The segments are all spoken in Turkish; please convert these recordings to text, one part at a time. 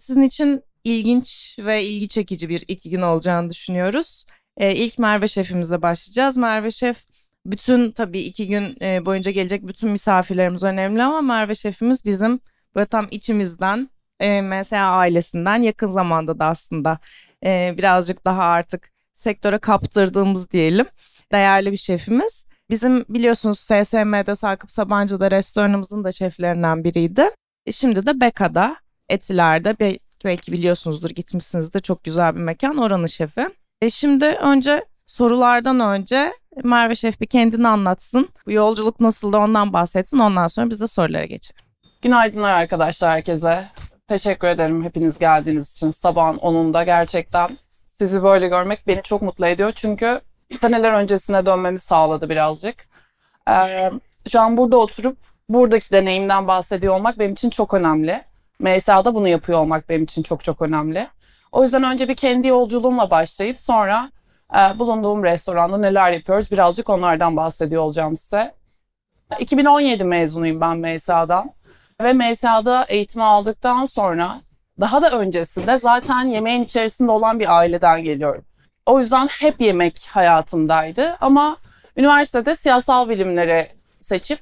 Sizin için ilginç ve ilgi çekici bir iki gün olacağını düşünüyoruz. Ee, ilk Merve Şef'imizle başlayacağız. Merve Şef bütün tabii iki gün e, boyunca gelecek bütün misafirlerimiz önemli ama Merve Şef'imiz bizim böyle tam içimizden e, mesela ailesinden yakın zamanda da aslında e, birazcık daha artık sektöre kaptırdığımız diyelim değerli bir şefimiz. Bizim biliyorsunuz SSM'de Sakıp Sabancı'da restoranımızın da şeflerinden biriydi. E, şimdi de Beka'da, Etiler'de belki biliyorsunuzdur gitmişsinizdir çok güzel bir mekan oranın şefi. E şimdi önce sorulardan önce Merve Şef bir kendini anlatsın. Bu yolculuk nasıldı ondan bahsetsin ondan sonra biz de sorulara geçelim. Günaydınlar arkadaşlar herkese. Teşekkür ederim hepiniz geldiğiniz için. Sabahın 10'unda gerçekten sizi böyle görmek beni çok mutlu ediyor. Çünkü seneler öncesine dönmemi sağladı birazcık. Ee, şu an burada oturup buradaki deneyimden bahsediyor olmak benim için çok önemli. MSA'da bunu yapıyor olmak benim için çok çok önemli. O yüzden önce bir kendi yolculuğumla başlayıp sonra e, bulunduğum restoranda neler yapıyoruz birazcık onlardan bahsediyor olacağım size. 2017 mezunuyum ben MSA'dan ve MSA'da eğitimi aldıktan sonra daha da öncesinde zaten yemeğin içerisinde olan bir aileden geliyorum. O yüzden hep yemek hayatımdaydı ama üniversitede siyasal bilimleri seçip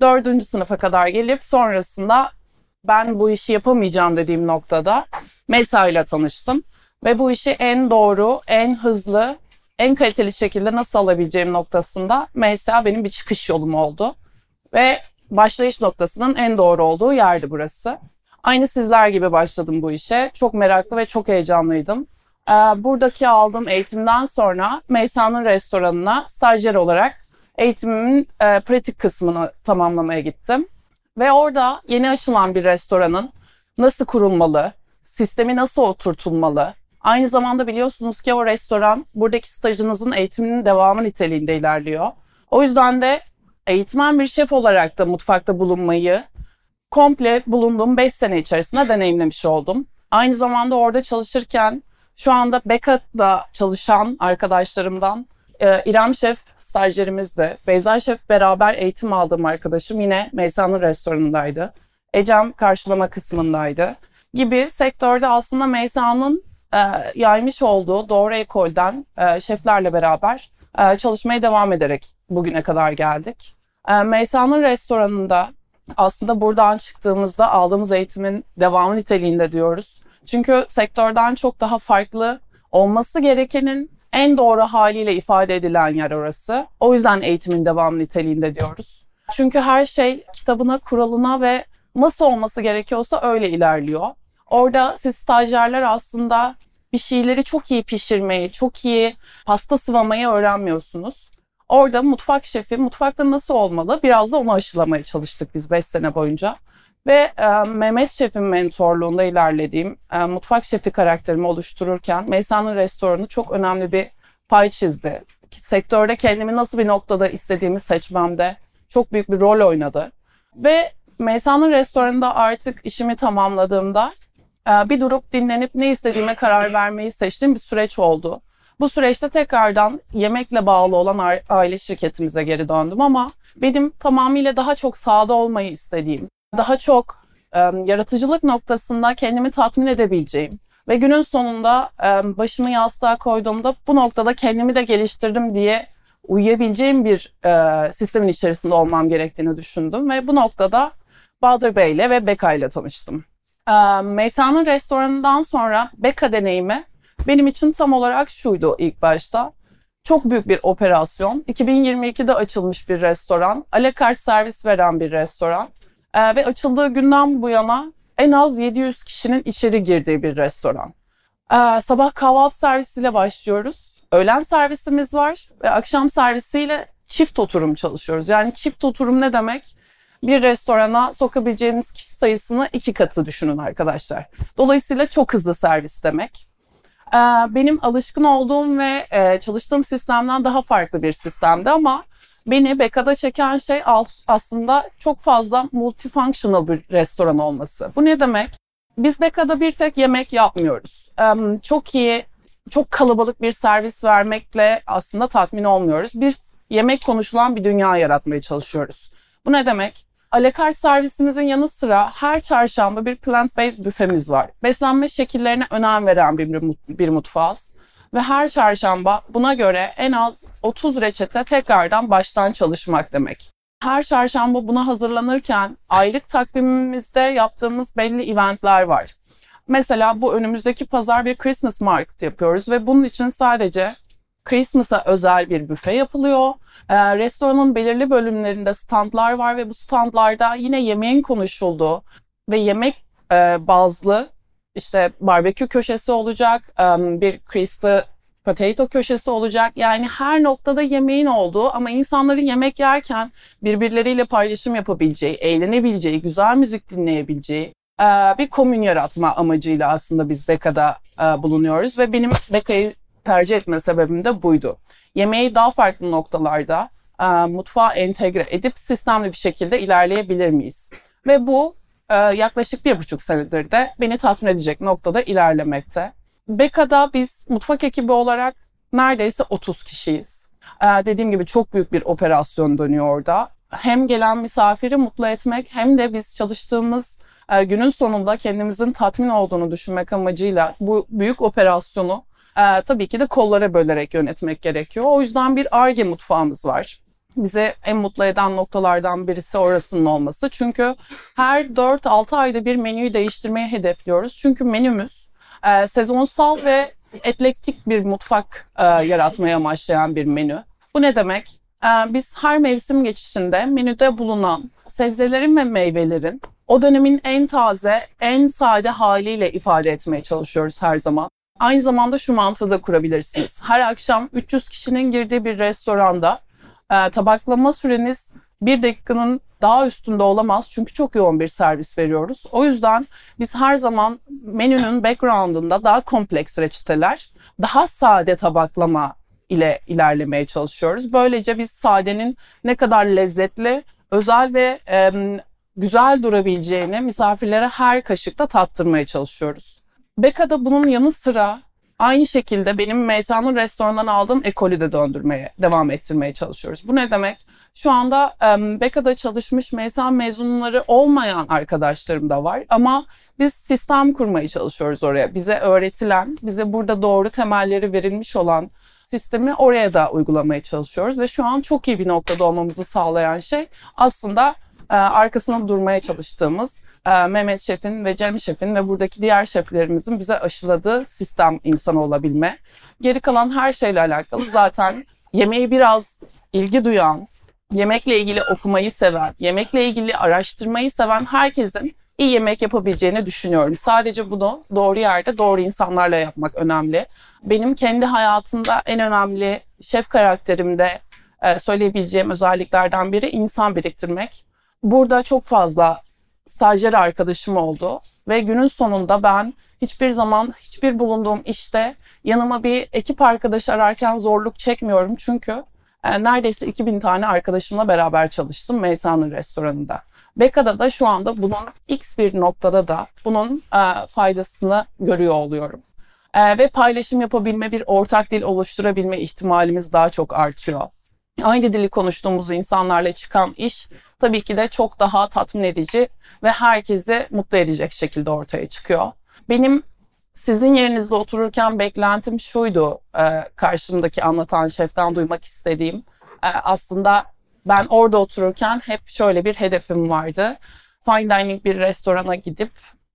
dördüncü sınıfa kadar gelip sonrasında ben bu işi yapamayacağım dediğim noktada Mesa ile tanıştım. Ve bu işi en doğru, en hızlı, en kaliteli şekilde nasıl alabileceğim noktasında Mesa benim bir çıkış yolum oldu. Ve başlayış noktasının en doğru olduğu yerdi burası. Aynı sizler gibi başladım bu işe. Çok meraklı ve çok heyecanlıydım. Ee, buradaki aldığım eğitimden sonra Meysa'nın restoranına stajyer olarak eğitimimin e, pratik kısmını tamamlamaya gittim. Ve orada yeni açılan bir restoranın nasıl kurulmalı, sistemi nasıl oturtulmalı, aynı zamanda biliyorsunuz ki o restoran buradaki stajınızın eğitiminin devamı niteliğinde ilerliyor. O yüzden de eğitmen bir şef olarak da mutfakta bulunmayı komple bulunduğum 5 sene içerisinde deneyimlemiş oldum. Aynı zamanda orada çalışırken şu anda Bekat'ta çalışan arkadaşlarımdan e, İrem Şef stajyerimizdi. Beyza Şef beraber eğitim aldığım arkadaşım yine Meysa'nın restoranındaydı. Ecem karşılama kısmındaydı. Gibi sektörde aslında Meysa'nın e, yaymış olduğu doğru ekolden e, şeflerle beraber e, çalışmaya devam ederek bugüne kadar geldik. E, Meysa'nın restoranında aslında buradan çıktığımızda aldığımız eğitimin devamı niteliğinde diyoruz. Çünkü sektörden çok daha farklı olması gerekenin en doğru haliyle ifade edilen yer orası. O yüzden eğitimin devam niteliğinde diyoruz. Çünkü her şey kitabına, kuralına ve nasıl olması gerekiyorsa öyle ilerliyor. Orada siz stajyerler aslında bir şeyleri çok iyi pişirmeyi, çok iyi pasta sıvamayı öğrenmiyorsunuz. Orada mutfak şefi mutfakta nasıl olmalı biraz da onu aşılamaya çalıştık biz 5 sene boyunca. Ve e, Mehmet Şef'in mentorluğunda ilerlediğim e, mutfak şefi karakterimi oluştururken Meysa'nın restoranı çok önemli bir pay çizdi. Sektörde kendimi nasıl bir noktada istediğimi seçmemde çok büyük bir rol oynadı. Ve Meysa'nın restoranında artık işimi tamamladığımda e, bir durup dinlenip ne istediğime karar vermeyi seçtiğim bir süreç oldu. Bu süreçte tekrardan yemekle bağlı olan aile şirketimize geri döndüm ama benim tamamıyla daha çok sahada olmayı istediğim, daha çok e, yaratıcılık noktasında kendimi tatmin edebileceğim ve günün sonunda e, başımı yastığa koyduğumda bu noktada kendimi de geliştirdim diye uyuyabileceğim bir e, sistemin içerisinde olmam gerektiğini düşündüm ve bu noktada Bahadır Bey ile ve Beka ile tanıştım. E, Meysa'nın restoranından sonra Beka deneyimi benim için tam olarak şuydu ilk başta. Çok büyük bir operasyon. 2022'de açılmış bir restoran. Alakart servis veren bir restoran. Ee, ve açıldığı günden bu yana en az 700 kişinin içeri girdiği bir restoran. Ee, sabah kahvaltı servisiyle başlıyoruz. Öğlen servisimiz var ve akşam servisiyle çift oturum çalışıyoruz. Yani çift oturum ne demek? Bir restorana sokabileceğiniz kişi sayısını iki katı düşünün arkadaşlar. Dolayısıyla çok hızlı servis demek. Ee, benim alışkın olduğum ve e, çalıştığım sistemden daha farklı bir sistemdi ama beni Beka'da çeken şey aslında çok fazla multifunctional bir restoran olması. Bu ne demek? Biz Beka'da bir tek yemek yapmıyoruz. Çok iyi, çok kalabalık bir servis vermekle aslında tatmin olmuyoruz. Bir yemek konuşulan bir dünya yaratmaya çalışıyoruz. Bu ne demek? Alakart servisimizin yanı sıra her çarşamba bir plant-based büfemiz var. Beslenme şekillerine önem veren bir, bir mutfağız. Ve her çarşamba buna göre en az 30 reçete tekrardan baştan çalışmak demek. Her çarşamba buna hazırlanırken aylık takvimimizde yaptığımız belli eventler var. Mesela bu önümüzdeki pazar bir Christmas market yapıyoruz ve bunun için sadece Christmas'a özel bir büfe yapılıyor. Ee, restoranın belirli bölümlerinde standlar var ve bu standlarda yine yemeğin konuşulduğu ve yemek e, bazlı işte barbekü köşesi olacak, bir crispy potato köşesi olacak. Yani her noktada yemeğin olduğu ama insanların yemek yerken birbirleriyle paylaşım yapabileceği, eğlenebileceği, güzel müzik dinleyebileceği e, bir komün yaratma amacıyla aslında biz Beka'da e, bulunuyoruz ve benim Beka'yı tercih etme sebebim de buydu. Yemeği daha farklı noktalarda e, mutfağa entegre edip sistemli bir şekilde ilerleyebilir miyiz? Ve bu yaklaşık bir buçuk senedir de beni tatmin edecek noktada ilerlemekte. Beka'da biz mutfak ekibi olarak neredeyse 30 kişiyiz. Ee, dediğim gibi çok büyük bir operasyon dönüyor orada. Hem gelen misafiri mutlu etmek hem de biz çalıştığımız e, günün sonunda kendimizin tatmin olduğunu düşünmek amacıyla bu büyük operasyonu e, tabii ki de kollara bölerek yönetmek gerekiyor. O yüzden bir ARGE mutfağımız var. Bize en mutlu eden noktalardan birisi orasının olması. Çünkü her 4-6 ayda bir menüyü değiştirmeyi hedefliyoruz. Çünkü menümüz e, sezonsal ve eklektik bir mutfak e, yaratmaya amaçlayan bir menü. Bu ne demek? E, biz her mevsim geçişinde menüde bulunan sebzelerin ve meyvelerin o dönemin en taze, en sade haliyle ifade etmeye çalışıyoruz her zaman. Aynı zamanda şu mantığı da kurabilirsiniz. Her akşam 300 kişinin girdiği bir restoranda e, tabaklama süreniz bir dakikanın daha üstünde olamaz çünkü çok yoğun bir servis veriyoruz. O yüzden biz her zaman menünün background'ında daha kompleks reçeteler, daha sade tabaklama ile ilerlemeye çalışıyoruz. Böylece biz sadenin ne kadar lezzetli, özel ve e, güzel durabileceğini misafirlere her kaşıkta tattırmaya çalışıyoruz. Beka'da bunun yanı sıra aynı şekilde benim Meysa'nın restoranından aldığım ekolü de döndürmeye, devam ettirmeye çalışıyoruz. Bu ne demek? Şu anda um, Beka'da çalışmış Meysa mezunları olmayan arkadaşlarım da var ama biz sistem kurmaya çalışıyoruz oraya. Bize öğretilen, bize burada doğru temelleri verilmiş olan sistemi oraya da uygulamaya çalışıyoruz ve şu an çok iyi bir noktada olmamızı sağlayan şey aslında e, arkasında durmaya çalıştığımız e, Mehmet Şef'in ve Cem Şef'in ve buradaki diğer şeflerimizin bize aşıladığı sistem insanı olabilme. Geri kalan her şeyle alakalı zaten yemeği biraz ilgi duyan, yemekle ilgili okumayı seven, yemekle ilgili araştırmayı seven herkesin iyi yemek yapabileceğini düşünüyorum. Sadece bunu doğru yerde doğru insanlarla yapmak önemli. Benim kendi hayatımda en önemli şef karakterimde e, söyleyebileceğim özelliklerden biri insan biriktirmek. Burada çok fazla stajyer arkadaşım oldu ve günün sonunda ben hiçbir zaman hiçbir bulunduğum işte yanıma bir ekip arkadaş ararken zorluk çekmiyorum çünkü e, neredeyse 2000 tane arkadaşımla beraber çalıştım Meysa'nın restoranında. Beka'da da şu anda bunun x bir noktada da bunun e, faydasını görüyor oluyorum. E, ve paylaşım yapabilme, bir ortak dil oluşturabilme ihtimalimiz daha çok artıyor. Aynı dili konuştuğumuz insanlarla çıkan iş tabii ki de çok daha tatmin edici ve herkesi mutlu edecek şekilde ortaya çıkıyor. Benim sizin yerinizde otururken beklentim şuydu e, karşımdaki anlatan şeften duymak istediğim. E, aslında ben orada otururken hep şöyle bir hedefim vardı. Fine dining bir restorana gidip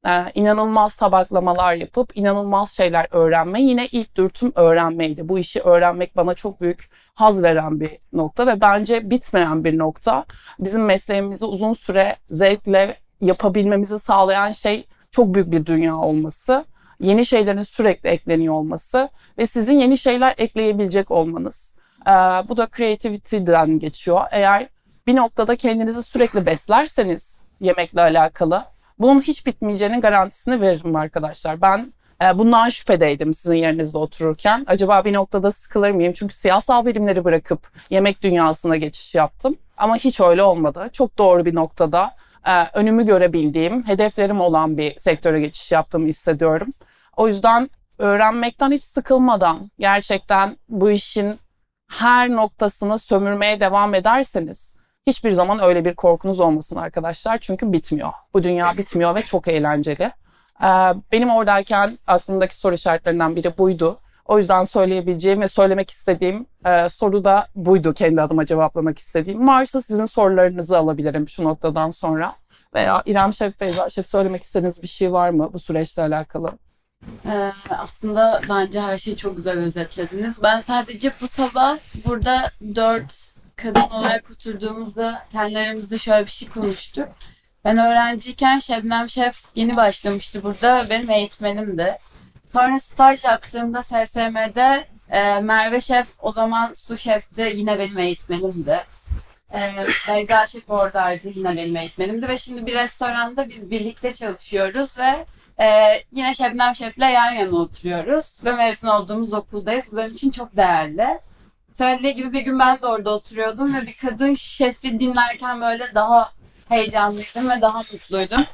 e, inanılmaz tabaklamalar yapıp inanılmaz şeyler öğrenme. Yine ilk dürtüm öğrenmeydi. Bu işi öğrenmek bana çok büyük haz veren bir nokta ve bence bitmeyen bir nokta. Bizim mesleğimizi uzun süre zevkle yapabilmemizi sağlayan şey çok büyük bir dünya olması yeni şeylerin sürekli ekleniyor olması ve sizin yeni şeyler ekleyebilecek olmanız. Ee, bu da creativity'den geçiyor. Eğer bir noktada kendinizi sürekli beslerseniz yemekle alakalı bunun hiç bitmeyeceğinin garantisini veririm arkadaşlar. Ben e, bundan şüphedeydim sizin yerinizde otururken. Acaba bir noktada sıkılır mıyım? Çünkü siyasal bilimleri bırakıp yemek dünyasına geçiş yaptım. Ama hiç öyle olmadı. Çok doğru bir noktada önümü görebildiğim, hedeflerim olan bir sektöre geçiş yaptığımı hissediyorum. O yüzden öğrenmekten hiç sıkılmadan gerçekten bu işin her noktasını sömürmeye devam ederseniz Hiçbir zaman öyle bir korkunuz olmasın arkadaşlar. Çünkü bitmiyor. Bu dünya bitmiyor ve çok eğlenceli. Ee, benim oradayken aklımdaki soru işaretlerinden biri buydu. O yüzden söyleyebileceğim ve söylemek istediğim e, soru da buydu kendi adıma cevaplamak istediğim. Varsa sizin sorularınızı alabilirim şu noktadan sonra. Veya İrem Şef, Beyza Şef söylemek istediğiniz bir şey var mı bu süreçle alakalı? Ee, aslında bence her şeyi çok güzel özetlediniz. Ben sadece bu sabah burada dört kadın olarak oturduğumuzda kendi aramızda şöyle bir şey konuştuk. Ben öğrenciyken Şebnem Şef yeni başlamıştı burada. Benim eğitmenimdi. Sonra staj yaptığımda SSM'de e, Merve Şef o zaman su şefti. Yine benim eğitmenimdi. E, Beyza Şef oradaydı. Yine benim eğitmenimdi. Ve şimdi bir restoranda biz birlikte çalışıyoruz ve ee, yine Şebnem Şef'le yan yana oturuyoruz ve mezun olduğumuz okuldayız. Bu benim için çok değerli. Söylediği gibi bir gün ben de orada oturuyordum ve bir kadın şefi dinlerken böyle daha heyecanlıydım ve daha mutluydum.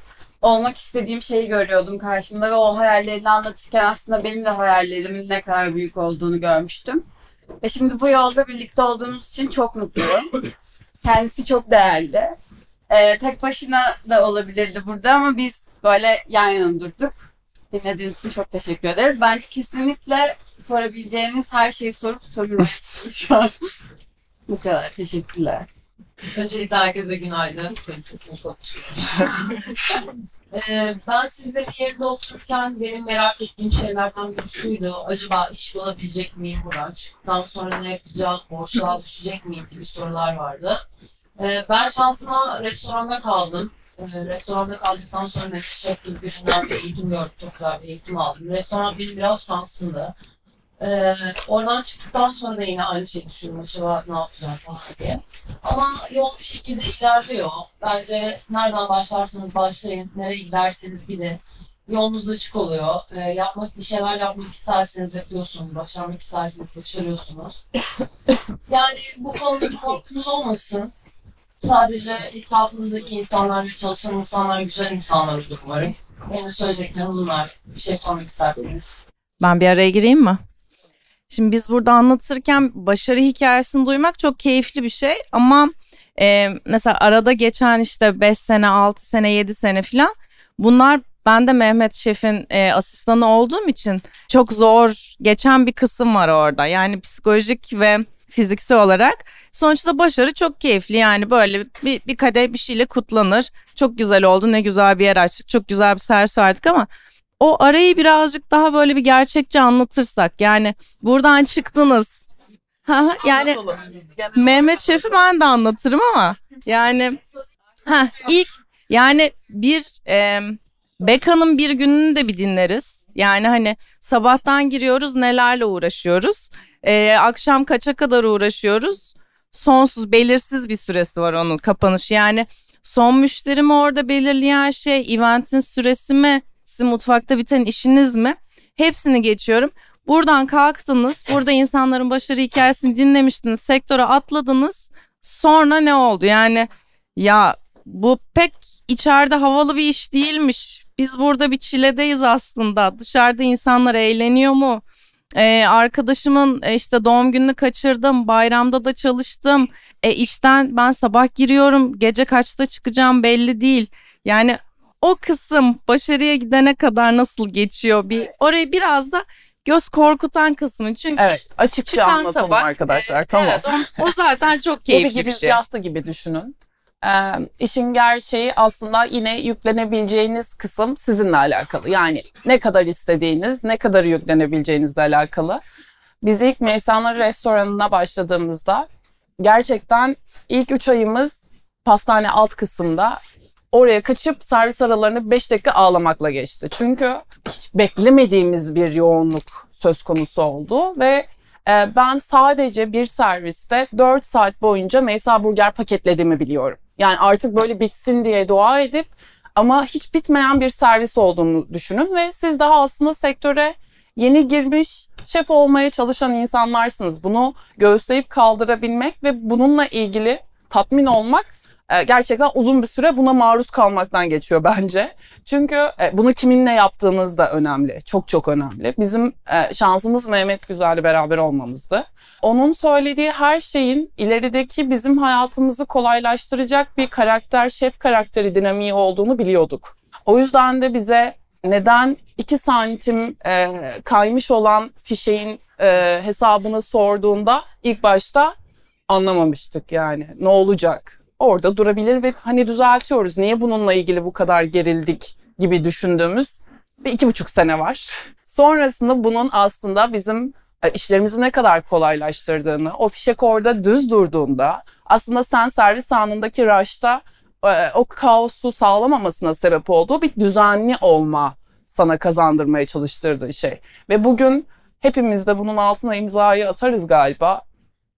Olmak istediğim şeyi görüyordum karşımda ve o hayallerini anlatırken aslında benim de hayallerimin ne kadar büyük olduğunu görmüştüm. Ve şimdi bu yolda birlikte olduğumuz için çok mutluyum. Kendisi çok değerli. Ee, tek başına da olabilirdi burada ama biz böyle yan yana durduk. Dinlediğiniz için çok teşekkür ederiz. Bence kesinlikle sorabileceğiniz her şeyi sorup soruyorsunuz şu an. Bu kadar. Teşekkürler. Öncelikle herkese günaydın. Çok ee, ben sizlerin yerinde otururken benim merak ettiğim şeylerden biri şuydu. Acaba iş bulabilecek miyim burada? Çıktıktan sonra ne yapacağım? Boşluğa düşecek miyim gibi sorular vardı. Ee, ben şansıma restoranda kaldım. Ee, restoranda kaldıktan sonra şef gibi birinden bir eğitim gördüm. Çok güzel bir eğitim aldım. Restoran benim biraz şansımdı. Ee, oradan çıktıktan sonra da yine aynı şeyi düşündüm. Acaba ne yapacağım falan diye. Ama yol bir şekilde ilerliyor. Bence nereden başlarsanız başlayın, nereye giderseniz gidin. Yolunuz açık oluyor. Ee, yapmak bir şeyler yapmak isterseniz yapıyorsunuz. Başarmak isterseniz başarıyorsunuz. yani bu konuda bir korkunuz olmasın. Sadece etrafınızdaki insanlar ve çalışan insanlar güzel insanlar olur umarım. Benim söyleyeceklerim bunlar. Bir şey sormak isterseniz. Ben bir araya gireyim mi? Şimdi biz burada anlatırken başarı hikayesini duymak çok keyifli bir şey ama e, mesela arada geçen işte 5 sene, 6 sene, 7 sene filan bunlar ben de Mehmet Şef'in e, asistanı olduğum için çok zor geçen bir kısım var orada. Yani psikolojik ve fiziksel olarak. Sonuçta başarı çok keyifli yani böyle bir, bir kadeh bir şeyle kutlanır. Çok güzel oldu ne güzel bir yer açtık çok güzel bir servis verdik ama o arayı birazcık daha böyle bir gerçekçi anlatırsak yani buradan çıktınız. yani Mehmet Şef'i ben de anlatırım ama yani ha ilk yani bir e, Beka'nın bir gününü de bir dinleriz. Yani hani sabahtan giriyoruz nelerle uğraşıyoruz. Ee, akşam kaça kadar uğraşıyoruz? Sonsuz belirsiz bir süresi var onun kapanışı. Yani son müşterimi orada belirleyen şey eventin süresi mi? Sizin mutfakta biten işiniz mi? Hepsini geçiyorum. Buradan kalktınız. Burada insanların başarı hikayesini dinlemiştiniz. Sektöre atladınız. Sonra ne oldu? Yani ya bu pek içeride havalı bir iş değilmiş. Biz burada bir çiledeyiz aslında. Dışarıda insanlar eğleniyor mu? Ee, arkadaşımın e, işte doğum gününü kaçırdım. Bayramda da çalıştım. E, işten ben sabah giriyorum. Gece kaçta çıkacağım belli değil. Yani o kısım başarıya gidene kadar nasıl geçiyor? Bir orayı biraz da göz korkutan kısmı. Çünkü evet, açıkça anlatalım tabak, arkadaşlar. Evet, tamam. Evet, o, o zaten çok keyifli bir, bir şey. yahtı gibi düşünün. Ee, işin gerçeği aslında yine yüklenebileceğiniz kısım sizinle alakalı. Yani ne kadar istediğiniz, ne kadar yüklenebileceğinizle alakalı. Biz ilk Meysanlar restoranına başladığımızda gerçekten ilk üç ayımız pastane alt kısımda oraya kaçıp servis aralarını 5 dakika ağlamakla geçti. Çünkü hiç beklemediğimiz bir yoğunluk söz konusu oldu ve e, ben sadece bir serviste 4 saat boyunca Meysa Burger paketlediğimi biliyorum. Yani artık böyle bitsin diye dua edip ama hiç bitmeyen bir servis olduğunu düşünün ve siz daha aslında sektöre yeni girmiş şef olmaya çalışan insanlarsınız. Bunu göğüsleyip kaldırabilmek ve bununla ilgili tatmin olmak e, gerçekten uzun bir süre buna maruz kalmaktan geçiyor bence. Çünkü e, bunu kiminle yaptığınız da önemli. Çok çok önemli. Bizim e, şansımız Mehmet Güzel'le beraber olmamızdı. Onun söylediği her şeyin ilerideki bizim hayatımızı kolaylaştıracak bir karakter, şef karakteri dinamiği olduğunu biliyorduk. O yüzden de bize neden 2 santim e, kaymış olan fişeğin e, hesabını sorduğunda ilk başta anlamamıştık yani ne olacak orada durabilir ve hani düzeltiyoruz niye bununla ilgili bu kadar gerildik gibi düşündüğümüz bir iki buçuk sene var. Sonrasında bunun aslında bizim e, işlerimizi ne kadar kolaylaştırdığını, o fişek orada düz durduğunda aslında sen servis anındaki rush'ta e, o kaosu sağlamamasına sebep olduğu bir düzenli olma sana kazandırmaya çalıştırdığı şey. Ve bugün hepimiz de bunun altına imzayı atarız galiba.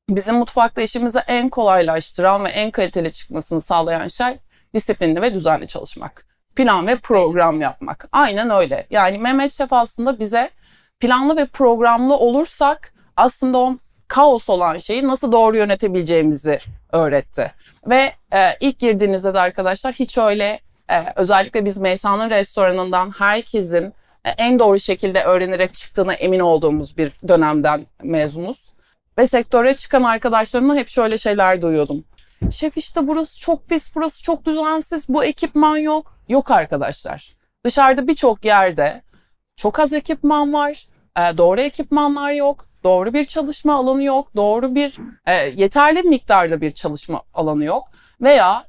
Bizim mutfakta işimizi en kolaylaştıran ve en kaliteli çıkmasını sağlayan şey disiplinli ve düzenli çalışmak. Plan ve program yapmak. Aynen öyle. Yani Mehmet Şef aslında bize planlı ve programlı olursak aslında o kaos olan şeyi nasıl doğru yönetebileceğimizi öğretti. Ve e, ilk girdiğinizde de arkadaşlar hiç öyle e, özellikle biz Meysa'nın restoranından herkesin e, en doğru şekilde öğrenerek çıktığına emin olduğumuz bir dönemden mezunuz. Ve sektöre çıkan arkadaşlarımla hep şöyle şeyler duyuyordum. Şef işte burası çok pis, burası çok düzensiz, bu ekipman yok. Yok arkadaşlar. Dışarıda birçok yerde çok az ekipman var, e, doğru ekipmanlar yok, doğru bir çalışma alanı yok, doğru bir e, yeterli miktarda bir çalışma alanı yok veya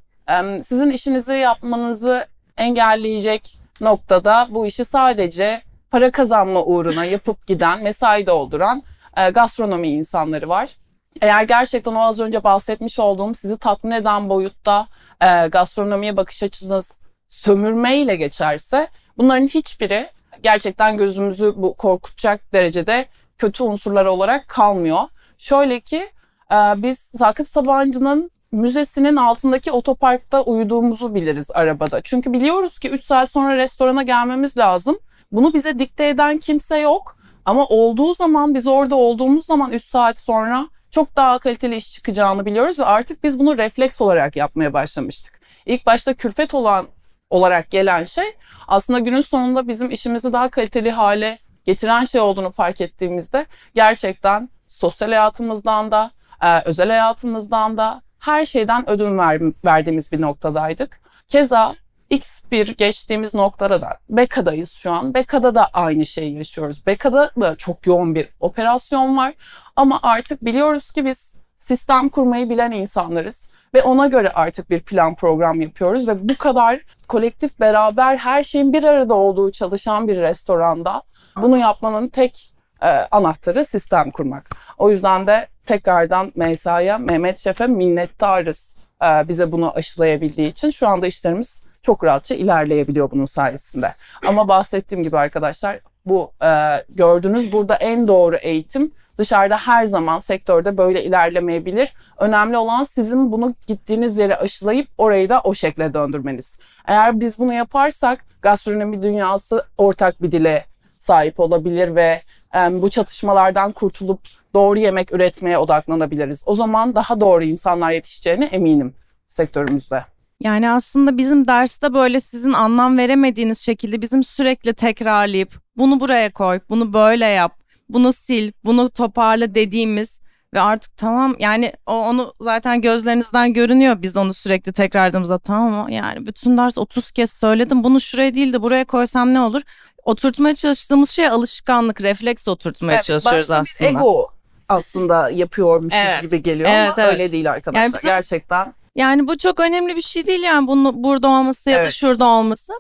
sizin işinizi yapmanızı engelleyecek noktada bu işi sadece para kazanma uğruna yapıp giden, mesai dolduran e, gastronomi insanları var. Eğer gerçekten o az önce bahsetmiş olduğum sizi tatmin eden boyutta e, gastronomiye bakış açınız sömürmeyle geçerse bunların hiçbiri gerçekten gözümüzü bu korkutacak derecede kötü unsurlar olarak kalmıyor. Şöyle ki e, biz Sakıp Sabancı'nın müzesinin altındaki otoparkta uyuduğumuzu biliriz arabada. Çünkü biliyoruz ki 3 saat sonra restorana gelmemiz lazım. Bunu bize dikte eden kimse yok. Ama olduğu zaman biz orada olduğumuz zaman 3 saat sonra çok daha kaliteli iş çıkacağını biliyoruz ve artık biz bunu refleks olarak yapmaya başlamıştık. İlk başta külfet olan olarak gelen şey aslında günün sonunda bizim işimizi daha kaliteli hale getiren şey olduğunu fark ettiğimizde gerçekten sosyal hayatımızdan da e, özel hayatımızdan da her şeyden ödün ver, verdiğimiz bir noktadaydık. Keza X bir geçtiğimiz noktada da Beka'dayız şu an. Beka'da da aynı şeyi yaşıyoruz. Beka'da da çok yoğun bir operasyon var. Ama artık biliyoruz ki biz sistem kurmayı bilen insanlarız. Ve ona göre artık bir plan program yapıyoruz. Ve bu kadar kolektif beraber her şeyin bir arada olduğu çalışan bir restoranda bunu yapmanın tek e, anahtarı sistem kurmak. O yüzden de tekrardan Meysa'ya, Mehmet Şef'e minnettarız e, bize bunu aşılayabildiği için. Şu anda işlerimiz çok rahatça ilerleyebiliyor bunun sayesinde. Ama bahsettiğim gibi arkadaşlar bu e, gördüğünüz burada en doğru eğitim dışarıda her zaman sektörde böyle ilerlemeyebilir. Önemli olan sizin bunu gittiğiniz yere aşılayıp orayı da o şekle döndürmeniz. Eğer biz bunu yaparsak gastronomi dünyası ortak bir dile sahip olabilir ve e, bu çatışmalardan kurtulup doğru yemek üretmeye odaklanabiliriz. O zaman daha doğru insanlar yetişeceğine eminim sektörümüzde. Yani aslında bizim derste böyle sizin anlam veremediğiniz şekilde bizim sürekli tekrarlayıp bunu buraya koy, bunu böyle yap, bunu sil, bunu toparla dediğimiz ve artık tamam yani o onu zaten gözlerinizden görünüyor biz onu sürekli tekrarladığımızda tamam yani bütün ders 30 kez söyledim bunu şuraya değil de buraya koysam ne olur? Oturtmaya çalıştığımız şey alışkanlık, refleks oturtmaya evet, çalışıyoruz aslında. ego aslında yapıyormuşuz evet. gibi geliyor evet, ama evet. öyle değil arkadaşlar. Yani bizim, Gerçekten yani bu çok önemli bir şey değil yani bunu burada olması ya da şurada olması.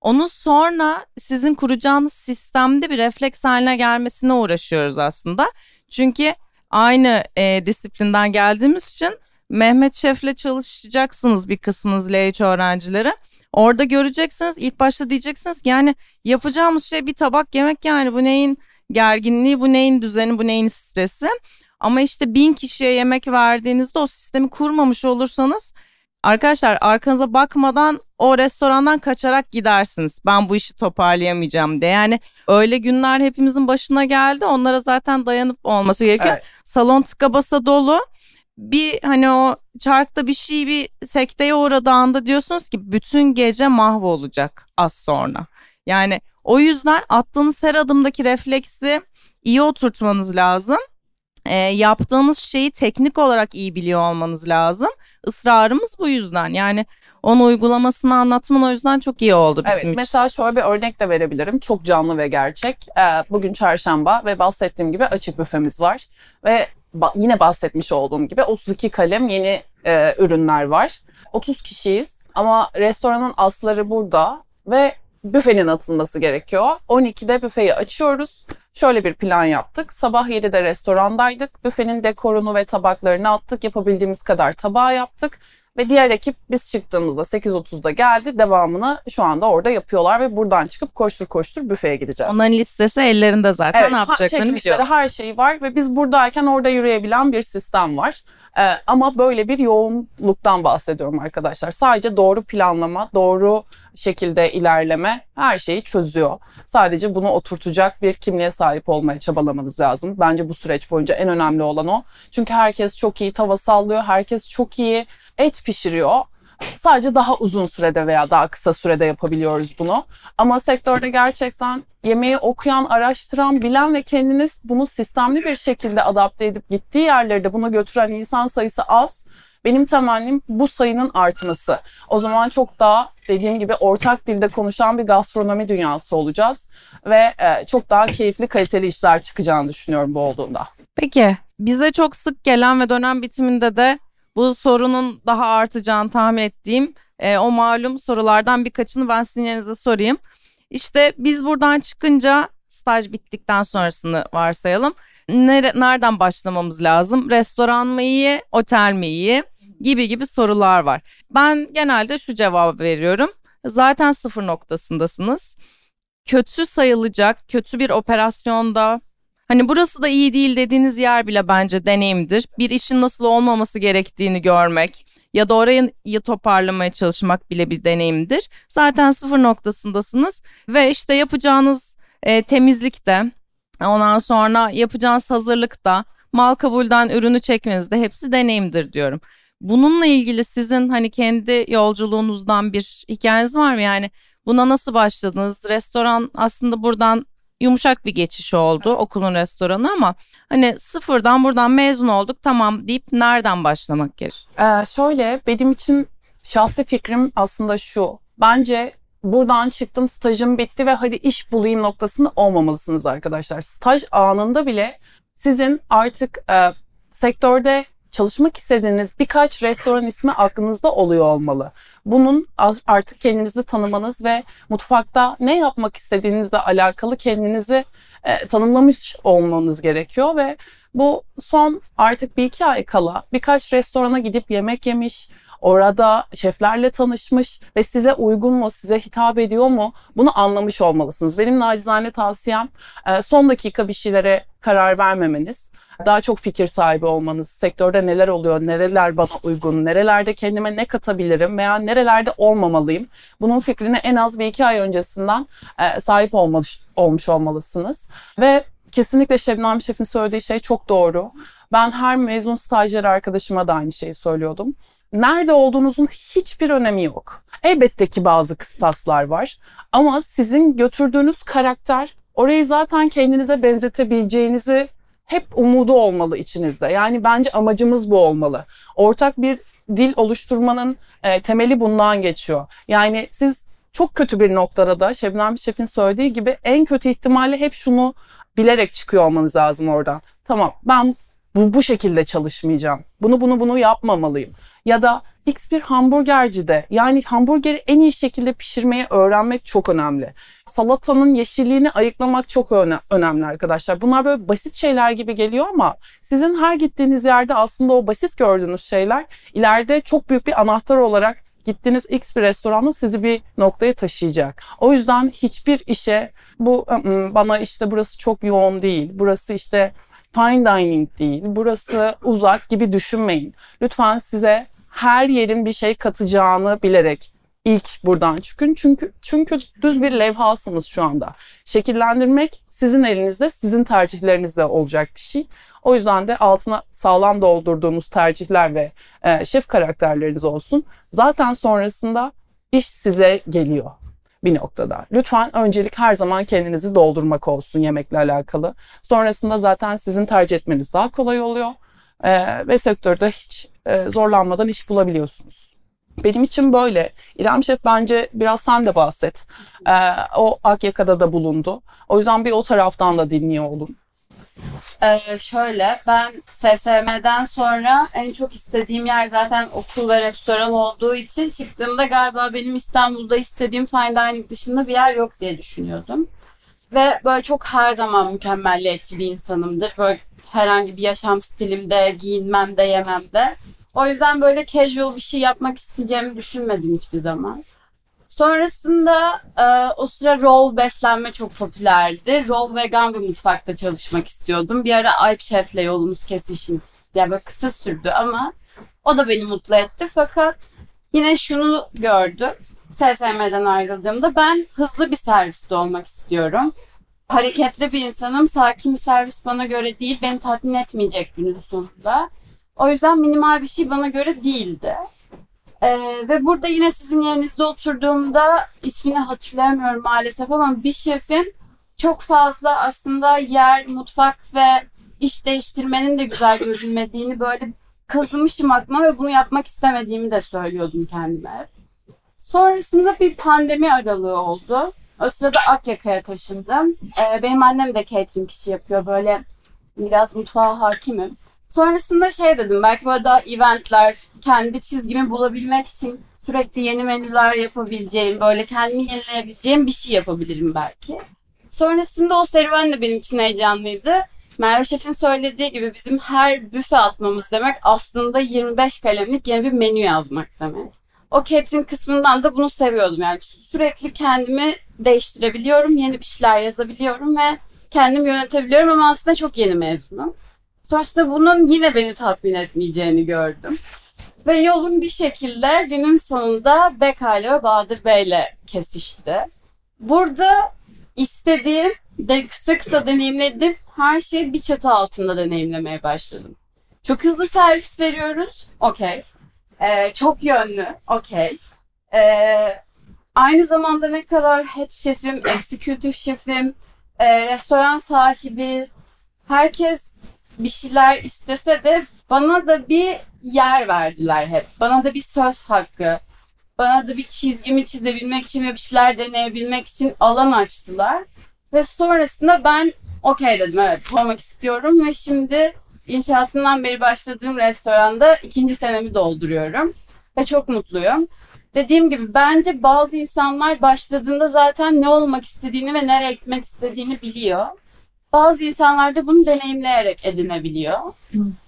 Onun sonra sizin kuracağınız sistemde bir refleks haline gelmesine uğraşıyoruz aslında. Çünkü aynı e, disiplinden geldiğimiz için Mehmet Şef'le çalışacaksınız bir kısmınız LH öğrencileri. Orada göreceksiniz ilk başta diyeceksiniz ki yani yapacağımız şey bir tabak yemek yani bu neyin gerginliği bu neyin düzeni bu neyin stresi. Ama işte bin kişiye yemek verdiğinizde o sistemi kurmamış olursanız arkadaşlar arkanıza bakmadan o restorandan kaçarak gidersiniz. Ben bu işi toparlayamayacağım diye. Yani öyle günler hepimizin başına geldi. Onlara zaten dayanıp olması gerekiyor. Evet. Salon tıka basa dolu. bir hani o çarkta bir şey bir sekteye uğradığında diyorsunuz ki bütün gece mahvolacak az sonra. Yani o yüzden attığınız her adımdaki refleksi iyi oturtmanız lazım. E, yaptığınız şeyi teknik olarak iyi biliyor olmanız lazım. Israrımız bu yüzden. Yani onun uygulamasını anlatman o yüzden çok iyi oldu bizim Evet, için. mesela şöyle bir örnek de verebilirim. Çok canlı ve gerçek. Ee, bugün çarşamba ve bahsettiğim gibi açık büfemiz var. Ve ba- yine bahsetmiş olduğum gibi 32 kalem yeni e, ürünler var. 30 kişiyiz ama restoranın asları burada ve büfenin atılması gerekiyor. 12'de büfeyi açıyoruz. Şöyle bir plan yaptık. Sabah 7'de restorandaydık. Büfenin dekorunu ve tabaklarını attık. Yapabildiğimiz kadar tabağı yaptık. Ve diğer ekip biz çıktığımızda 8.30'da geldi. Devamını şu anda orada yapıyorlar ve buradan çıkıp koştur koştur büfeye gideceğiz. Onların listesi ellerinde zaten Evet, ne yapacaklarını biliyor. her şey var ve biz buradayken orada yürüyebilen bir sistem var. Ee, ama böyle bir yoğunluktan bahsediyorum arkadaşlar. Sadece doğru planlama, doğru şekilde ilerleme her şeyi çözüyor. Sadece bunu oturtacak bir kimliğe sahip olmaya çabalamanız lazım. Bence bu süreç boyunca en önemli olan o. Çünkü herkes çok iyi tava sallıyor, herkes çok iyi et pişiriyor. Sadece daha uzun sürede veya daha kısa sürede yapabiliyoruz bunu. Ama sektörde gerçekten yemeği okuyan, araştıran, bilen ve kendiniz bunu sistemli bir şekilde adapte edip gittiği yerlerde bunu götüren insan sayısı az. Benim temennim bu sayının artması. O zaman çok daha dediğim gibi ortak dilde konuşan bir gastronomi dünyası olacağız ve e, çok daha keyifli, kaliteli işler çıkacağını düşünüyorum bu olduğunda. Peki bize çok sık gelen ve dönem bitiminde de bu sorunun daha artacağını tahmin ettiğim e, o malum sorulardan birkaçını ben sizin yerinize sorayım. İşte biz buradan çıkınca staj bittikten sonrasını varsayalım. Nere, nereden başlamamız lazım? Restoran mı iyi, otel mi iyi? Gibi gibi sorular var. Ben genelde şu cevabı veriyorum. Zaten sıfır noktasındasınız. Kötü sayılacak, kötü bir operasyonda Hani burası da iyi değil dediğiniz yer bile bence deneyimdir. Bir işin nasıl olmaması gerektiğini görmek ya da orayı toparlamaya çalışmak bile bir deneyimdir. Zaten sıfır noktasındasınız ve işte yapacağınız e, temizlikte ondan sonra yapacağınız hazırlıkta mal kabulden ürünü çekmenizde hepsi deneyimdir diyorum. Bununla ilgili sizin hani kendi yolculuğunuzdan bir hikayeniz var mı? Yani buna nasıl başladınız? Restoran aslında buradan yumuşak bir geçiş oldu okulun restoranı ama hani sıfırdan buradan mezun olduk tamam deyip nereden başlamak gerek? Ee, şöyle benim için şahsi fikrim aslında şu. Bence buradan çıktım stajım bitti ve hadi iş bulayım noktasında olmamalısınız arkadaşlar. Staj anında bile sizin artık e, sektörde çalışmak istediğiniz birkaç restoran ismi aklınızda oluyor olmalı. Bunun artık kendinizi tanımanız ve mutfakta ne yapmak istediğinizle alakalı kendinizi e, tanımlamış olmanız gerekiyor ve bu son artık bir iki ay kala birkaç restorana gidip yemek yemiş, orada şeflerle tanışmış ve size uygun mu, size hitap ediyor mu bunu anlamış olmalısınız. Benim nacizane tavsiyem e, son dakika bir şeylere karar vermemeniz daha çok fikir sahibi olmanız, sektörde neler oluyor, nereler bana uygun, nerelerde kendime ne katabilirim veya nerelerde olmamalıyım. Bunun fikrini en az bir iki ay öncesinden e, sahip olmuş, olmuş olmalısınız. Ve kesinlikle Şebnem Şef'in söylediği şey çok doğru. Ben her mezun stajyer arkadaşıma da aynı şeyi söylüyordum. Nerede olduğunuzun hiçbir önemi yok. Elbette ki bazı kıstaslar var ama sizin götürdüğünüz karakter orayı zaten kendinize benzetebileceğinizi hep umudu olmalı içinizde. Yani bence amacımız bu olmalı. Ortak bir dil oluşturmanın e, temeli bundan geçiyor. Yani siz çok kötü bir noktada da Şebnem Şef'in söylediği gibi en kötü ihtimalle hep şunu bilerek çıkıyor olmanız lazım oradan. Tamam ben bu, bu şekilde çalışmayacağım. Bunu bunu bunu yapmamalıyım. Ya da X bir hamburgercide yani hamburgeri en iyi şekilde pişirmeyi öğrenmek çok önemli. Salatanın yeşilliğini ayıklamak çok öne- önemli arkadaşlar. Bunlar böyle basit şeyler gibi geliyor ama sizin her gittiğiniz yerde aslında o basit gördüğünüz şeyler ileride çok büyük bir anahtar olarak gittiğiniz X bir restoranda sizi bir noktaya taşıyacak. O yüzden hiçbir işe bu bana işte burası çok yoğun değil, burası işte fine dining değil, burası uzak gibi düşünmeyin. Lütfen size her yerin bir şey katacağını bilerek ilk buradan çıkın. Çünkü çünkü düz bir levhasınız şu anda. Şekillendirmek sizin elinizde, sizin tercihlerinizde olacak bir şey. O yüzden de altına sağlam doldurduğunuz tercihler ve e, şef karakterleriniz olsun. Zaten sonrasında iş size geliyor bir noktada. Lütfen öncelik her zaman kendinizi doldurmak olsun yemekle alakalı. Sonrasında zaten sizin tercih etmeniz daha kolay oluyor. Ee, ve sektörde hiç e, zorlanmadan iş bulabiliyorsunuz. Benim için böyle. İrem Şef bence biraz sen de bahset. Ee, o Akyaka'da da bulundu. O yüzden bir o taraftan da dinliyor olun. Ee, şöyle ben SSM'den sonra en çok istediğim yer zaten okul ve restoran olduğu için çıktığımda galiba benim İstanbul'da istediğim fine dining dışında bir yer yok diye düşünüyordum. Ve böyle çok her zaman mükemmelliyetçi bir insanımdır. Böyle herhangi bir yaşam stilimde, giyinmemde, yememde. O yüzden böyle casual bir şey yapmak isteyeceğimi düşünmedim hiçbir zaman. Sonrasında e, o sıra raw beslenme çok popülerdi. Raw vegan bir mutfakta çalışmak istiyordum. Bir ara Alp Şef'le yolumuz kesişmiş. Yani böyle kısa sürdü ama o da beni mutlu etti. Fakat yine şunu gördüm. SSM'den ayrıldığımda ben hızlı bir serviste olmak istiyorum. Hareketli bir insanım. Sakin bir servis bana göre değil. Beni tatmin etmeyecek günün sonunda. O yüzden minimal bir şey bana göre değildi. Ee, ve burada yine sizin yerinizde oturduğumda ismini hatırlayamıyorum maalesef ama bir şefin çok fazla aslında yer, mutfak ve iş değiştirmenin de güzel görünmediğini böyle kazımışım aklıma ve bunu yapmak istemediğimi de söylüyordum kendime. Sonrasında bir pandemi aralığı oldu. O sırada Akyaka'ya taşındım. Ee, benim annem de catering işi yapıyor. Böyle biraz mutfağa hakimim. Sonrasında şey dedim belki böyle daha eventler, kendi çizgimi bulabilmek için sürekli yeni menüler yapabileceğim, böyle kendimi yenileyebileceğim bir şey yapabilirim belki. Sonrasında o serüven de benim için heyecanlıydı. Merve Şef'in söylediği gibi bizim her büfe atmamız demek aslında 25 kalemlik yeni bir menü yazmak demek. O catering kısmından da bunu seviyordum. Yani sürekli kendimi değiştirebiliyorum, yeni bir şeyler yazabiliyorum ve kendim yönetebiliyorum ama aslında çok yeni mezunum. Sonuçta bunun yine beni tatmin etmeyeceğini gördüm. Ve yolun bir şekilde günün sonunda Beka ve Bahadır Bey ile kesişti. Burada istediğim, de kısa kısa deneyimledim. Her şeyi bir çatı altında deneyimlemeye başladım. Çok hızlı servis veriyoruz. Okey. Ee, çok yönlü. Okey. Ee, aynı zamanda ne kadar head şefim, executive şefim, e, restoran sahibi, herkes bir şeyler istese de bana da bir yer verdiler hep. Bana da bir söz hakkı. Bana da bir çizgimi çizebilmek için ve bir şeyler deneyebilmek için alan açtılar. Ve sonrasında ben okey dedim evet olmak istiyorum ve şimdi inşaatından beri başladığım restoranda ikinci senemi dolduruyorum. Ve çok mutluyum. Dediğim gibi bence bazı insanlar başladığında zaten ne olmak istediğini ve nereye gitmek istediğini biliyor. Bazı insanlar da bunu deneyimleyerek edinebiliyor.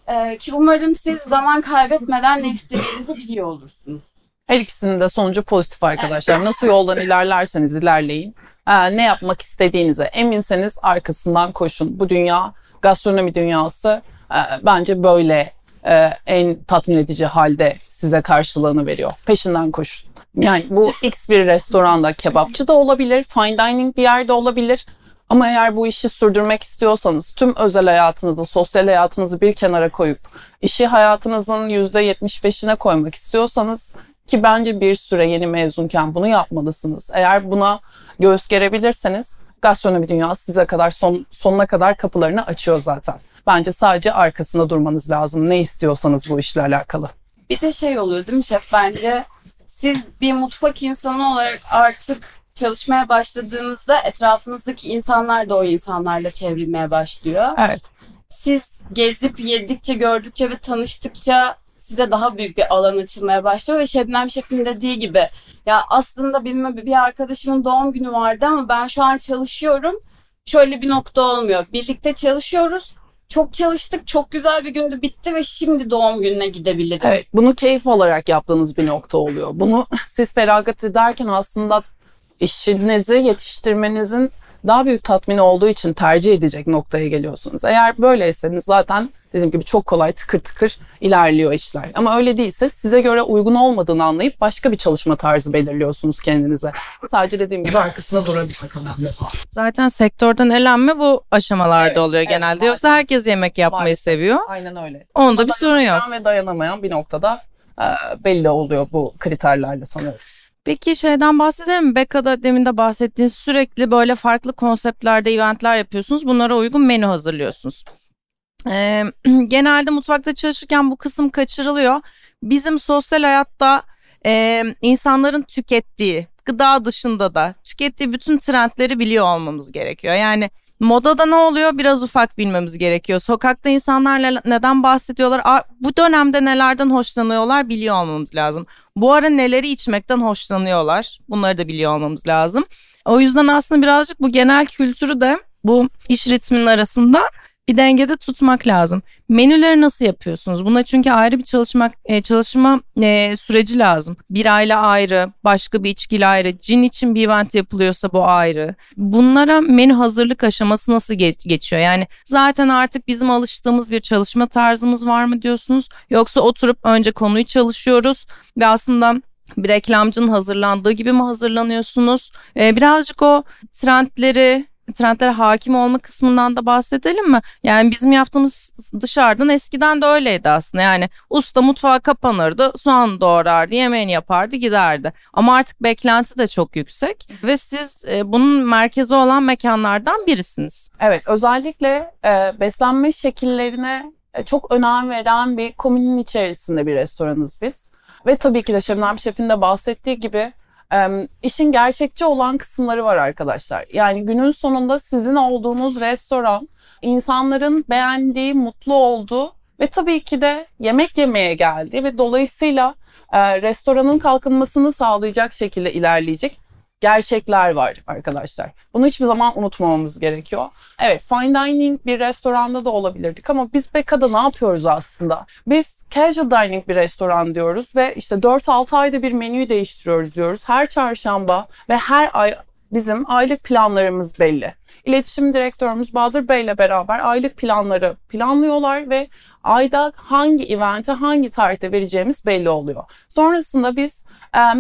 Ee, ki umarım siz zaman kaybetmeden ne istediğinizi biliyor olursunuz. Her ikisinin de sonucu pozitif arkadaşlar. Nasıl yoldan ilerlerseniz ilerleyin. Ee, ne yapmak istediğinize eminseniz arkasından koşun. Bu dünya, gastronomi dünyası e, bence böyle e, en tatmin edici halde size karşılığını veriyor. Peşinden koşun. Yani bu X bir restoranda kebapçı da olabilir, fine dining bir yerde olabilir. Ama eğer bu işi sürdürmek istiyorsanız tüm özel hayatınızı, sosyal hayatınızı bir kenara koyup işi hayatınızın %75'ine koymak istiyorsanız ki bence bir süre yeni mezunken bunu yapmalısınız. Eğer buna göğüs gerebilirseniz gastronomi dünyası size kadar son, sonuna kadar kapılarını açıyor zaten. Bence sadece arkasında durmanız lazım ne istiyorsanız bu işle alakalı. Bir de şey oluyor değil mi şef bence siz bir mutfak insanı olarak artık çalışmaya başladığınızda etrafınızdaki insanlar da o insanlarla çevrilmeye başlıyor. Evet. Siz gezip yedikçe, gördükçe ve tanıştıkça size daha büyük bir alan açılmaya başlıyor ve Şebnem Şef'in dediği gibi ya aslında benim bir arkadaşımın doğum günü vardı ama ben şu an çalışıyorum. Şöyle bir nokta olmuyor. Birlikte çalışıyoruz. Çok çalıştık. Çok güzel bir gündü bitti ve şimdi doğum gününe gidebilirim. Evet, bunu keyif olarak yaptığınız bir nokta oluyor. Bunu siz feragat ederken aslında işinizi yetiştirmenizin daha büyük tatmin olduğu için tercih edecek noktaya geliyorsunuz. Eğer böyleyseniz zaten dediğim gibi çok kolay tıkır tıkır ilerliyor işler. Ama öyle değilse size göre uygun olmadığını anlayıp başka bir çalışma tarzı belirliyorsunuz kendinize. Sadece dediğim gibi arkasında durabilmek önemli. Zaten sektörden elenme bu aşamalarda Evet, oluyor evet, genelde. maalesef. Yoksa herkes yemek yapmayı Maalesef. seviyor. Aynen öyle. Onda bir sorun yok. Ve dayanamayan bir noktada e, belli oluyor bu kriterlerle sanıyorum. Peki şeyden bahsedelim mi? Bekka'da demin de bahsettiğiniz sürekli böyle farklı konseptlerde eventler yapıyorsunuz. Bunlara uygun menü hazırlıyorsunuz. Ee, genelde mutfakta çalışırken bu kısım kaçırılıyor. Bizim sosyal hayatta e, insanların tükettiği, gıda dışında da tükettiği bütün trendleri biliyor olmamız gerekiyor. Yani modada ne oluyor biraz ufak bilmemiz gerekiyor. Sokakta insanlar ne- neden bahsediyorlar, bu dönemde nelerden hoşlanıyorlar biliyor olmamız lazım. Bu ara neleri içmekten hoşlanıyorlar bunları da biliyor olmamız lazım. O yüzden aslında birazcık bu genel kültürü de bu iş ritminin arasında bir dengede tutmak lazım. Menüleri nasıl yapıyorsunuz? Buna çünkü ayrı bir çalışmak e, çalışma e, süreci lazım. Bir aile ayrı, başka bir içkiyle ayrı, cin için bir event yapılıyorsa bu ayrı. Bunlara menü hazırlık aşaması nasıl geç- geçiyor? Yani zaten artık bizim alıştığımız bir çalışma tarzımız var mı diyorsunuz? Yoksa oturup önce konuyu çalışıyoruz ve aslında bir reklamcının hazırlandığı gibi mi hazırlanıyorsunuz? Ee, birazcık o trendleri, trendlere hakim olma kısmından da bahsedelim mi? Yani bizim yaptığımız dışarıdan eskiden de öyleydi aslında. Yani usta mutfağa kapanırdı, soğan doğrardı, yemeğini yapardı, giderdi. Ama artık beklenti de çok yüksek ve siz e, bunun merkezi olan mekanlardan birisiniz. Evet, özellikle e, beslenme şekillerine e, çok önem veren bir komünün içerisinde bir restoranız biz. Ve tabii ki de Şebnem Şef'in de bahsettiği gibi e, işin gerçekçi olan kısımları var arkadaşlar. Yani günün sonunda sizin olduğunuz restoran insanların beğendiği, mutlu olduğu ve tabii ki de yemek yemeye geldiği ve dolayısıyla e, restoranın kalkınmasını sağlayacak şekilde ilerleyecek gerçekler var arkadaşlar. Bunu hiçbir zaman unutmamamız gerekiyor. Evet fine dining bir restoranda da olabilirdik ama biz Bekka'da ne yapıyoruz aslında? Biz casual dining bir restoran diyoruz ve işte 4-6 ayda bir menüyü değiştiriyoruz diyoruz. Her çarşamba ve her ay bizim aylık planlarımız belli. İletişim direktörümüz Bahadır Bey ile beraber aylık planları planlıyorlar ve ayda hangi evente hangi tarihte vereceğimiz belli oluyor. Sonrasında biz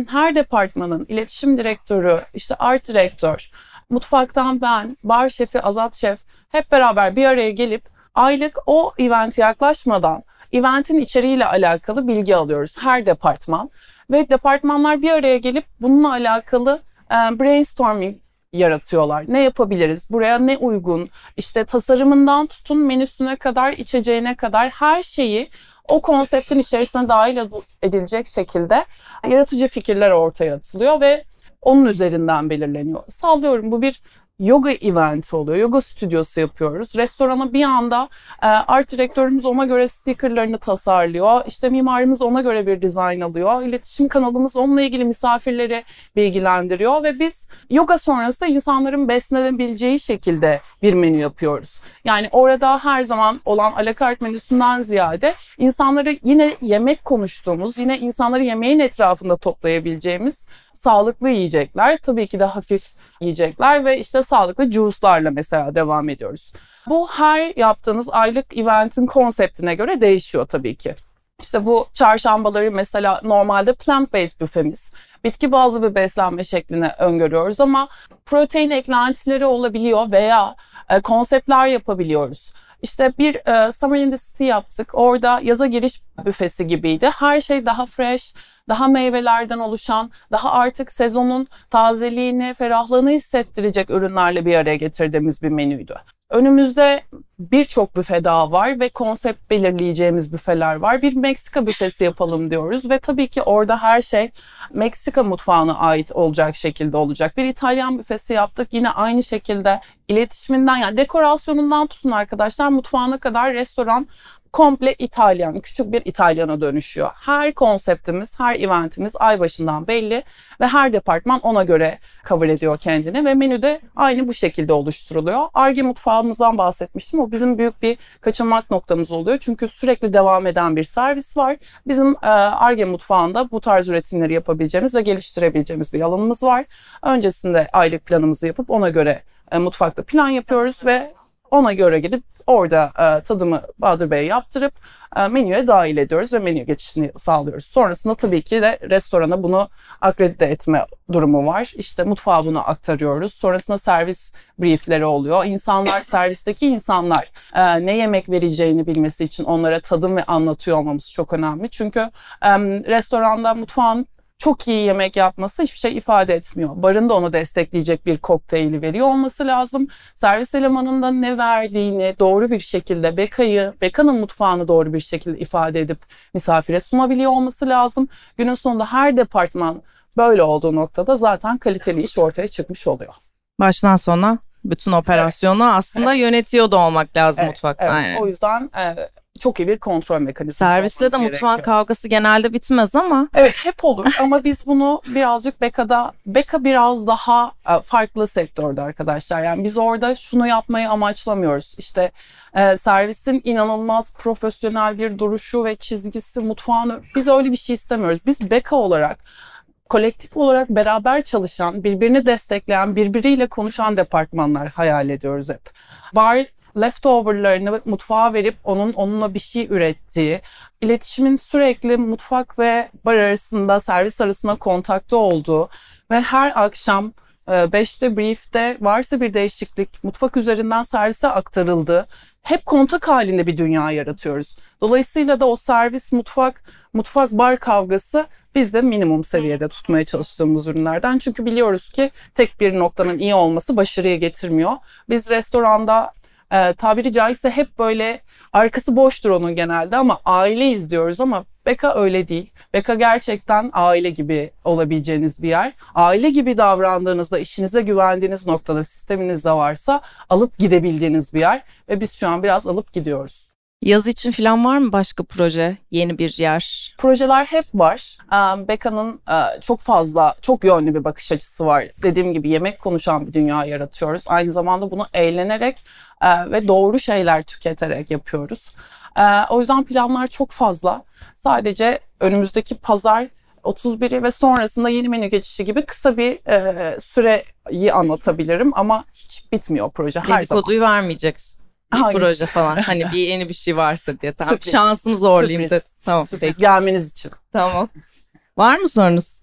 her departmanın iletişim direktörü, işte art direktör, mutfaktan ben, bar şefi, Azat şef hep beraber bir araya gelip aylık o evente yaklaşmadan eventin içeriğiyle alakalı bilgi alıyoruz her departman ve departmanlar bir araya gelip bununla alakalı brainstorming yaratıyorlar. Ne yapabiliriz? Buraya ne uygun? İşte tasarımından tutun menüsüne kadar, içeceğine kadar her şeyi o konseptin içerisine dahil edilecek şekilde yaratıcı fikirler ortaya atılıyor ve onun üzerinden belirleniyor. Sallıyorum bu bir yoga eventi oluyor. Yoga stüdyosu yapıyoruz. Restorana bir anda e, art direktörümüz ona göre stickerlarını tasarlıyor. İşte mimarımız ona göre bir dizayn alıyor. İletişim kanalımız onunla ilgili misafirleri bilgilendiriyor ve biz yoga sonrası insanların beslenebileceği şekilde bir menü yapıyoruz. Yani orada her zaman olan alakart menüsünden ziyade insanları yine yemek konuştuğumuz, yine insanları yemeğin etrafında toplayabileceğimiz sağlıklı yiyecekler, tabii ki de hafif yiyecekler ve işte sağlıklı juice'larla mesela devam ediyoruz. Bu her yaptığımız aylık eventin konseptine göre değişiyor tabii ki. İşte bu çarşambaları mesela normalde plant-based büfemiz. Bitki bazlı bir beslenme şeklini öngörüyoruz ama protein eklentileri olabiliyor veya e, konseptler yapabiliyoruz. İşte bir e, Summer in the City yaptık. Orada yaza giriş büfesi gibiydi. Her şey daha fresh, daha meyvelerden oluşan, daha artık sezonun tazeliğini, ferahlığını hissettirecek ürünlerle bir araya getirdiğimiz bir menüydü. Önümüzde birçok büfe daha var ve konsept belirleyeceğimiz büfeler var. Bir Meksika büfesi yapalım diyoruz ve tabii ki orada her şey Meksika mutfağına ait olacak şekilde olacak. Bir İtalyan büfesi yaptık. Yine aynı şekilde iletişiminden yani dekorasyonundan tutun arkadaşlar mutfağına kadar restoran komple İtalyan, küçük bir İtalyana dönüşüyor. Her konseptimiz, her eventimiz ay başından belli ve her departman ona göre cover ediyor kendini ve menü de aynı bu şekilde oluşturuluyor. Arge mutfağımızdan bahsetmiştim. O bizim büyük bir kaçınmak noktamız oluyor. Çünkü sürekli devam eden bir servis var. Bizim Arge mutfağında bu tarz üretimleri yapabileceğimiz ve geliştirebileceğimiz bir alanımız var. Öncesinde aylık planımızı yapıp ona göre e, mutfakta plan yapıyoruz ve ona göre gidip orada e, tadımı Bahadır Bey'e yaptırıp e, menüye dahil ediyoruz ve menü geçişini sağlıyoruz. Sonrasında tabii ki de restorana bunu akredite etme durumu var. İşte mutfağa bunu aktarıyoruz. Sonrasında servis briefleri oluyor. İnsanlar, servisteki insanlar e, ne yemek vereceğini bilmesi için onlara tadım ve anlatıyor olmamız çok önemli. Çünkü e, restoranda mutfağın çok iyi yemek yapması hiçbir şey ifade etmiyor. Barın da onu destekleyecek bir kokteyli veriyor olması lazım. Servis elemanında ne verdiğini doğru bir şekilde Beka'yı, Beka'nın mutfağını doğru bir şekilde ifade edip misafire sunabiliyor olması lazım. Günün sonunda her departman böyle olduğu noktada zaten kaliteli iş ortaya çıkmış oluyor. Baştan sona bütün operasyonu aslında yönetiyor da olmak lazım Evet, mutfakta. evet. Aynen. O yüzden e, çok iyi bir kontrol mekanizması Servisle de mutfağın gerekiyor. kavgası genelde bitmez ama Evet hep olur ama biz bunu birazcık Beka'da, Beka biraz daha e, farklı sektörde arkadaşlar. Yani biz orada şunu yapmayı amaçlamıyoruz. İşte e, servisin inanılmaz profesyonel bir duruşu ve çizgisi, mutfağını biz öyle bir şey istemiyoruz. Biz Beka olarak kolektif olarak beraber çalışan, birbirini destekleyen, birbiriyle konuşan departmanlar hayal ediyoruz hep. Bar leftoverlarını mutfağa verip onun onunla bir şey ürettiği, iletişimin sürekli mutfak ve bar arasında, servis arasında kontakta olduğu ve her akşam 5'te brief'te varsa bir değişiklik mutfak üzerinden servise aktarıldığı hep kontak halinde bir dünya yaratıyoruz. Dolayısıyla da o servis mutfak mutfak bar kavgası biz de minimum seviyede tutmaya çalıştığımız ürünlerden. Çünkü biliyoruz ki tek bir noktanın iyi olması başarıyı getirmiyor. Biz restoranda e, tabiri caizse hep böyle arkası boştur onun genelde ama aile izliyoruz ama Beka öyle değil. Beka gerçekten aile gibi olabileceğiniz bir yer. Aile gibi davrandığınızda işinize güvendiğiniz noktada sisteminiz de varsa alıp gidebildiğiniz bir yer ve biz şu an biraz alıp gidiyoruz. Yaz için falan var mı başka proje? Yeni bir yer? Projeler hep var. Beka'nın e, çok fazla, çok yönlü bir bakış açısı var. Dediğim gibi yemek konuşan bir dünya yaratıyoruz. Aynı zamanda bunu eğlenerek e, ve doğru şeyler tüketerek yapıyoruz. E, o yüzden planlar çok fazla. Sadece önümüzdeki pazar 31'i ve sonrasında yeni menü geçişi gibi kısa bir e, süreyi anlatabilirim ama hiç bitmiyor proje her zaman. Dedikoduyu vermeyeceksin. Bir Hangisi? proje falan. Hani bir yeni bir şey varsa diye. Tamam. Sürpriz. Şansımı zorlayayım Sürpriz. dedim. Tamam. Sürpriz Peki. gelmeniz için. Tamam. Var mı sorunuz?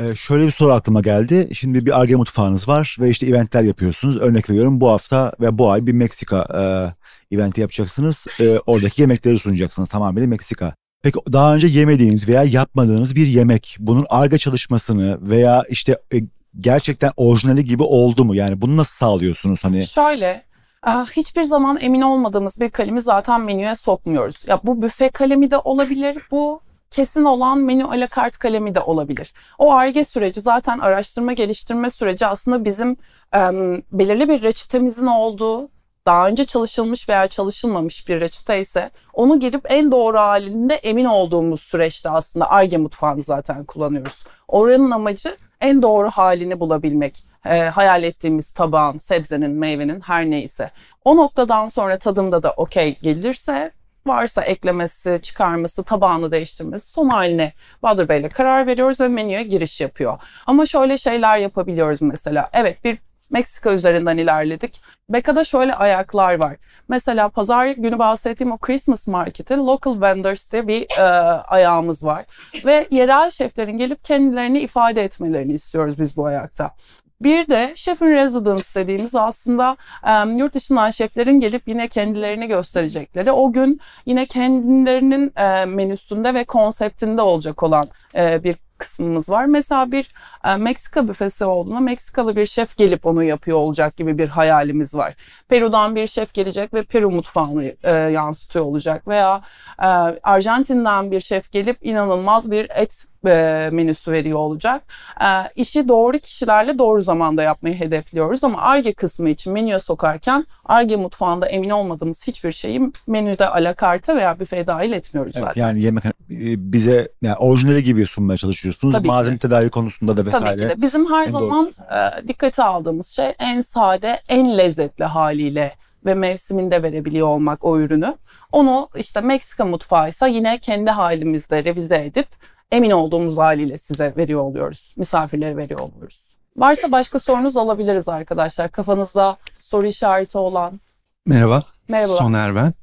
Ee, şöyle bir soru aklıma geldi. Şimdi bir Arge mutfağınız var ve işte eventler yapıyorsunuz. Örnek veriyorum bu hafta ve bu ay bir Meksika e, eventi yapacaksınız. E, oradaki yemekleri sunacaksınız tamamıyla Meksika. Peki daha önce yemediğiniz veya yapmadığınız bir yemek, bunun Arge çalışmasını veya işte e, gerçekten orijinali gibi oldu mu? Yani bunu nasıl sağlıyorsunuz hani? Şöyle, hiçbir zaman emin olmadığımız bir kalemi zaten menüye sokmuyoruz. Ya bu büfe kalemi de olabilir, bu kesin olan menü alakart kalemi de olabilir. O ARGE süreci zaten araştırma geliştirme süreci aslında bizim em, belirli bir reçetemizin olduğu, daha önce çalışılmış veya çalışılmamış bir reçete ise onu girip en doğru halinde emin olduğumuz süreçte aslında ARGE mutfağını zaten kullanıyoruz. Oranın amacı en doğru halini bulabilmek. E, hayal ettiğimiz tabağın, sebzenin, meyvenin her neyse. O noktadan sonra tadımda da okey gelirse varsa eklemesi, çıkarması, tabağını değiştirmesi son haline Bahadır Bey'le karar veriyoruz ve menüye giriş yapıyor. Ama şöyle şeyler yapabiliyoruz mesela. Evet bir Meksika üzerinden ilerledik. Beka'da şöyle ayaklar var. Mesela pazar günü bahsettiğim o Christmas Market'te Local Vendors diye bir e, ayağımız var. Ve yerel şeflerin gelip kendilerini ifade etmelerini istiyoruz biz bu ayakta. Bir de Chef in Residence dediğimiz aslında e, yurt dışından şeflerin gelip yine kendilerini gösterecekleri o gün yine kendilerinin e, menüsünde ve konseptinde olacak olan e, bir kısmımız var. Mesela bir e, Meksika büfesi olduğunda Meksikalı bir şef gelip onu yapıyor olacak gibi bir hayalimiz var. Peru'dan bir şef gelecek ve Peru mutfağını e, yansıtıyor olacak veya e, Arjantin'den bir şef gelip inanılmaz bir et e, menüsü veriyor olacak. E, işi doğru kişilerle doğru zamanda yapmayı hedefliyoruz ama ARGE kısmı için menüye sokarken ARGE mutfağında emin olmadığımız hiçbir şeyi menüde alakarte veya büfeye dahil etmiyoruz Evet, zaten. yani yemek hani, e, bize yani orijinali gibi sunmaya çalışıyorsunuz. Tabii ki Malzeme de. tedarik konusunda da vesaire. Tabii ki de. Bizim her En zaman e, dikkate aldığımız şey en sade, en lezzetli haliyle ve mevsiminde verebiliyor olmak o ürünü. Onu işte Meksika mutfağıysa yine kendi halimizde revize edip emin olduğumuz haliyle size veriyor oluyoruz. Misafirlere veriyor oluyoruz. Varsa başka sorunuz alabiliriz arkadaşlar. Kafanızda soru işareti olan. Merhaba. Merhaba. Soner ben.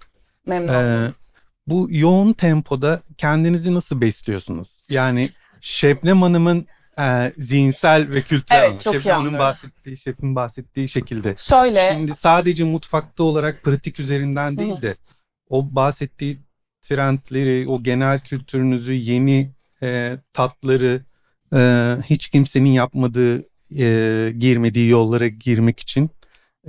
Memnun Ee, bu yoğun tempoda kendinizi nasıl besliyorsunuz? Yani Şebnem Hanım'ın e, zihinsel ve kültürel Evet, çok Hanım'ın anlıyorum. bahsettiği, şefin bahsettiği şekilde. Şöyle Şimdi sadece mutfakta olarak pratik üzerinden değil de o bahsettiği trendleri, o genel kültürünüzü, yeni e, tatları, e, hiç kimsenin yapmadığı, e, girmediği yollara girmek için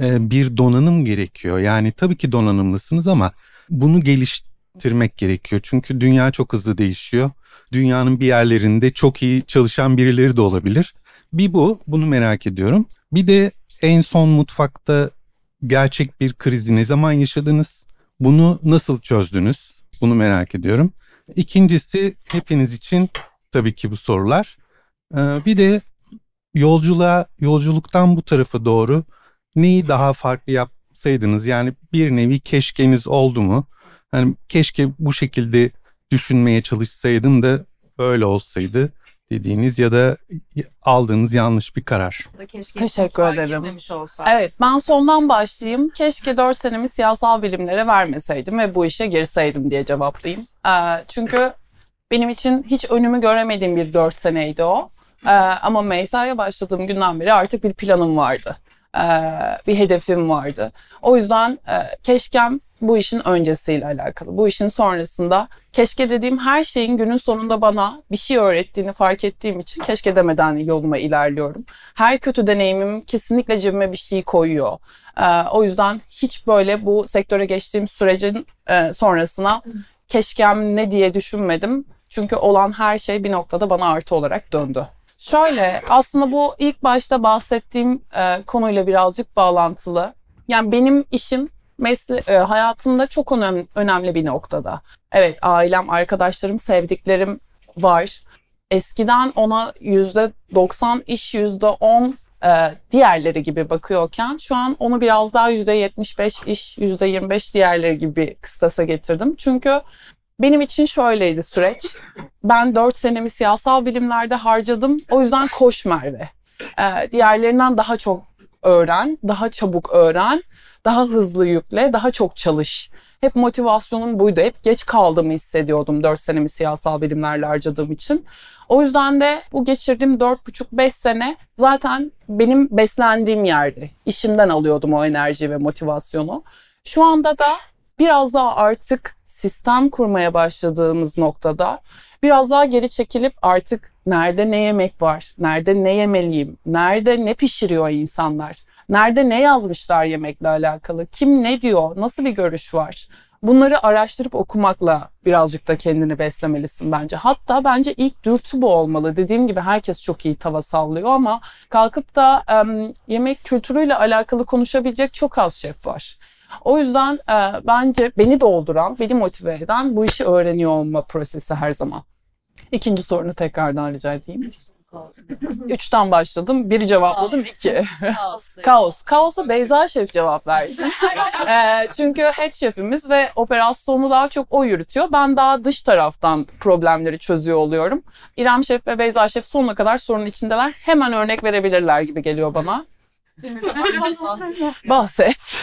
e, bir donanım gerekiyor. Yani tabii ki donanımlısınız ama bunu geliştirmek gerekiyor. Çünkü dünya çok hızlı değişiyor. Dünyanın bir yerlerinde çok iyi çalışan birileri de olabilir. Bir bu, bunu merak ediyorum. Bir de en son mutfakta gerçek bir krizi ne zaman yaşadınız? Bunu nasıl çözdünüz? Bunu merak ediyorum. İkincisi hepiniz için tabii ki bu sorular. Ee, bir de yolculuğa, yolculuktan bu tarafa doğru neyi daha farklı yapsaydınız? Yani bir nevi keşkeniz oldu mu? Hani keşke bu şekilde düşünmeye çalışsaydım da böyle olsaydı dediğiniz ya da aldığınız yanlış bir karar. Teşekkür ederim. Evet ben sondan başlayayım. Keşke 4 senemi siyasal bilimlere vermeseydim ve bu işe girseydim diye cevaplayayım. Ee, çünkü benim için hiç önümü göremediğim bir 4 seneydi o. Ee, ama mesaiye başladığım günden beri artık bir planım vardı. Ee, bir hedefim vardı. O yüzden e, keşkem bu işin öncesiyle alakalı. Bu işin sonrasında keşke dediğim her şeyin günün sonunda bana bir şey öğrettiğini fark ettiğim için keşke demeden yoluma ilerliyorum. Her kötü deneyimim kesinlikle cebime bir şey koyuyor. Ee, o yüzden hiç böyle bu sektöre geçtiğim sürecin e, sonrasına keşkem ne diye düşünmedim. Çünkü olan her şey bir noktada bana artı olarak döndü. Şöyle aslında bu ilk başta bahsettiğim e, konuyla birazcık bağlantılı. Yani benim işim mesle e, hayatımda çok önem- önemli bir noktada. Evet ailem, arkadaşlarım, sevdiklerim var. Eskiden ona yüzde 90 iş, yüzde 10 e, diğerleri gibi bakıyorken şu an onu biraz daha yüzde 75 iş, yüzde 25 diğerleri gibi kıstasa getirdim. Çünkü benim için şöyleydi süreç. Ben 4 senemi siyasal bilimlerde harcadım. O yüzden koş Merve. Ee, diğerlerinden daha çok öğren, daha çabuk öğren, daha hızlı yükle, daha çok çalış. Hep motivasyonum buydu. Hep geç kaldığımı hissediyordum 4 senemi siyasal bilimlerle harcadığım için. O yüzden de bu geçirdiğim 4,5-5 sene zaten benim beslendiğim yerdi. İşimden alıyordum o enerji ve motivasyonu. Şu anda da biraz daha artık sistem kurmaya başladığımız noktada biraz daha geri çekilip artık nerede ne yemek var, nerede ne yemeliyim, nerede ne pişiriyor insanlar, nerede ne yazmışlar yemekle alakalı, kim ne diyor, nasıl bir görüş var. Bunları araştırıp okumakla birazcık da kendini beslemelisin bence. Hatta bence ilk dürtü bu olmalı. Dediğim gibi herkes çok iyi tava sallıyor ama kalkıp da em, yemek kültürüyle alakalı konuşabilecek çok az şef var. O yüzden e, bence beni dolduran, beni motive eden bu işi öğreniyor olma prosesi her zaman. İkinci sorunu tekrardan rica edeyim. Üçten başladım. Biri cevapladım. iki. Kaos. Kaosa Beyza Şef cevap versin. Ee, çünkü head şefimiz ve operasyonu daha çok o yürütüyor. Ben daha dış taraftan problemleri çözüyor oluyorum. İrem Şef ve Beyza Şef sonuna kadar sorunun içindeler. Hemen örnek verebilirler gibi geliyor bana. Bahset.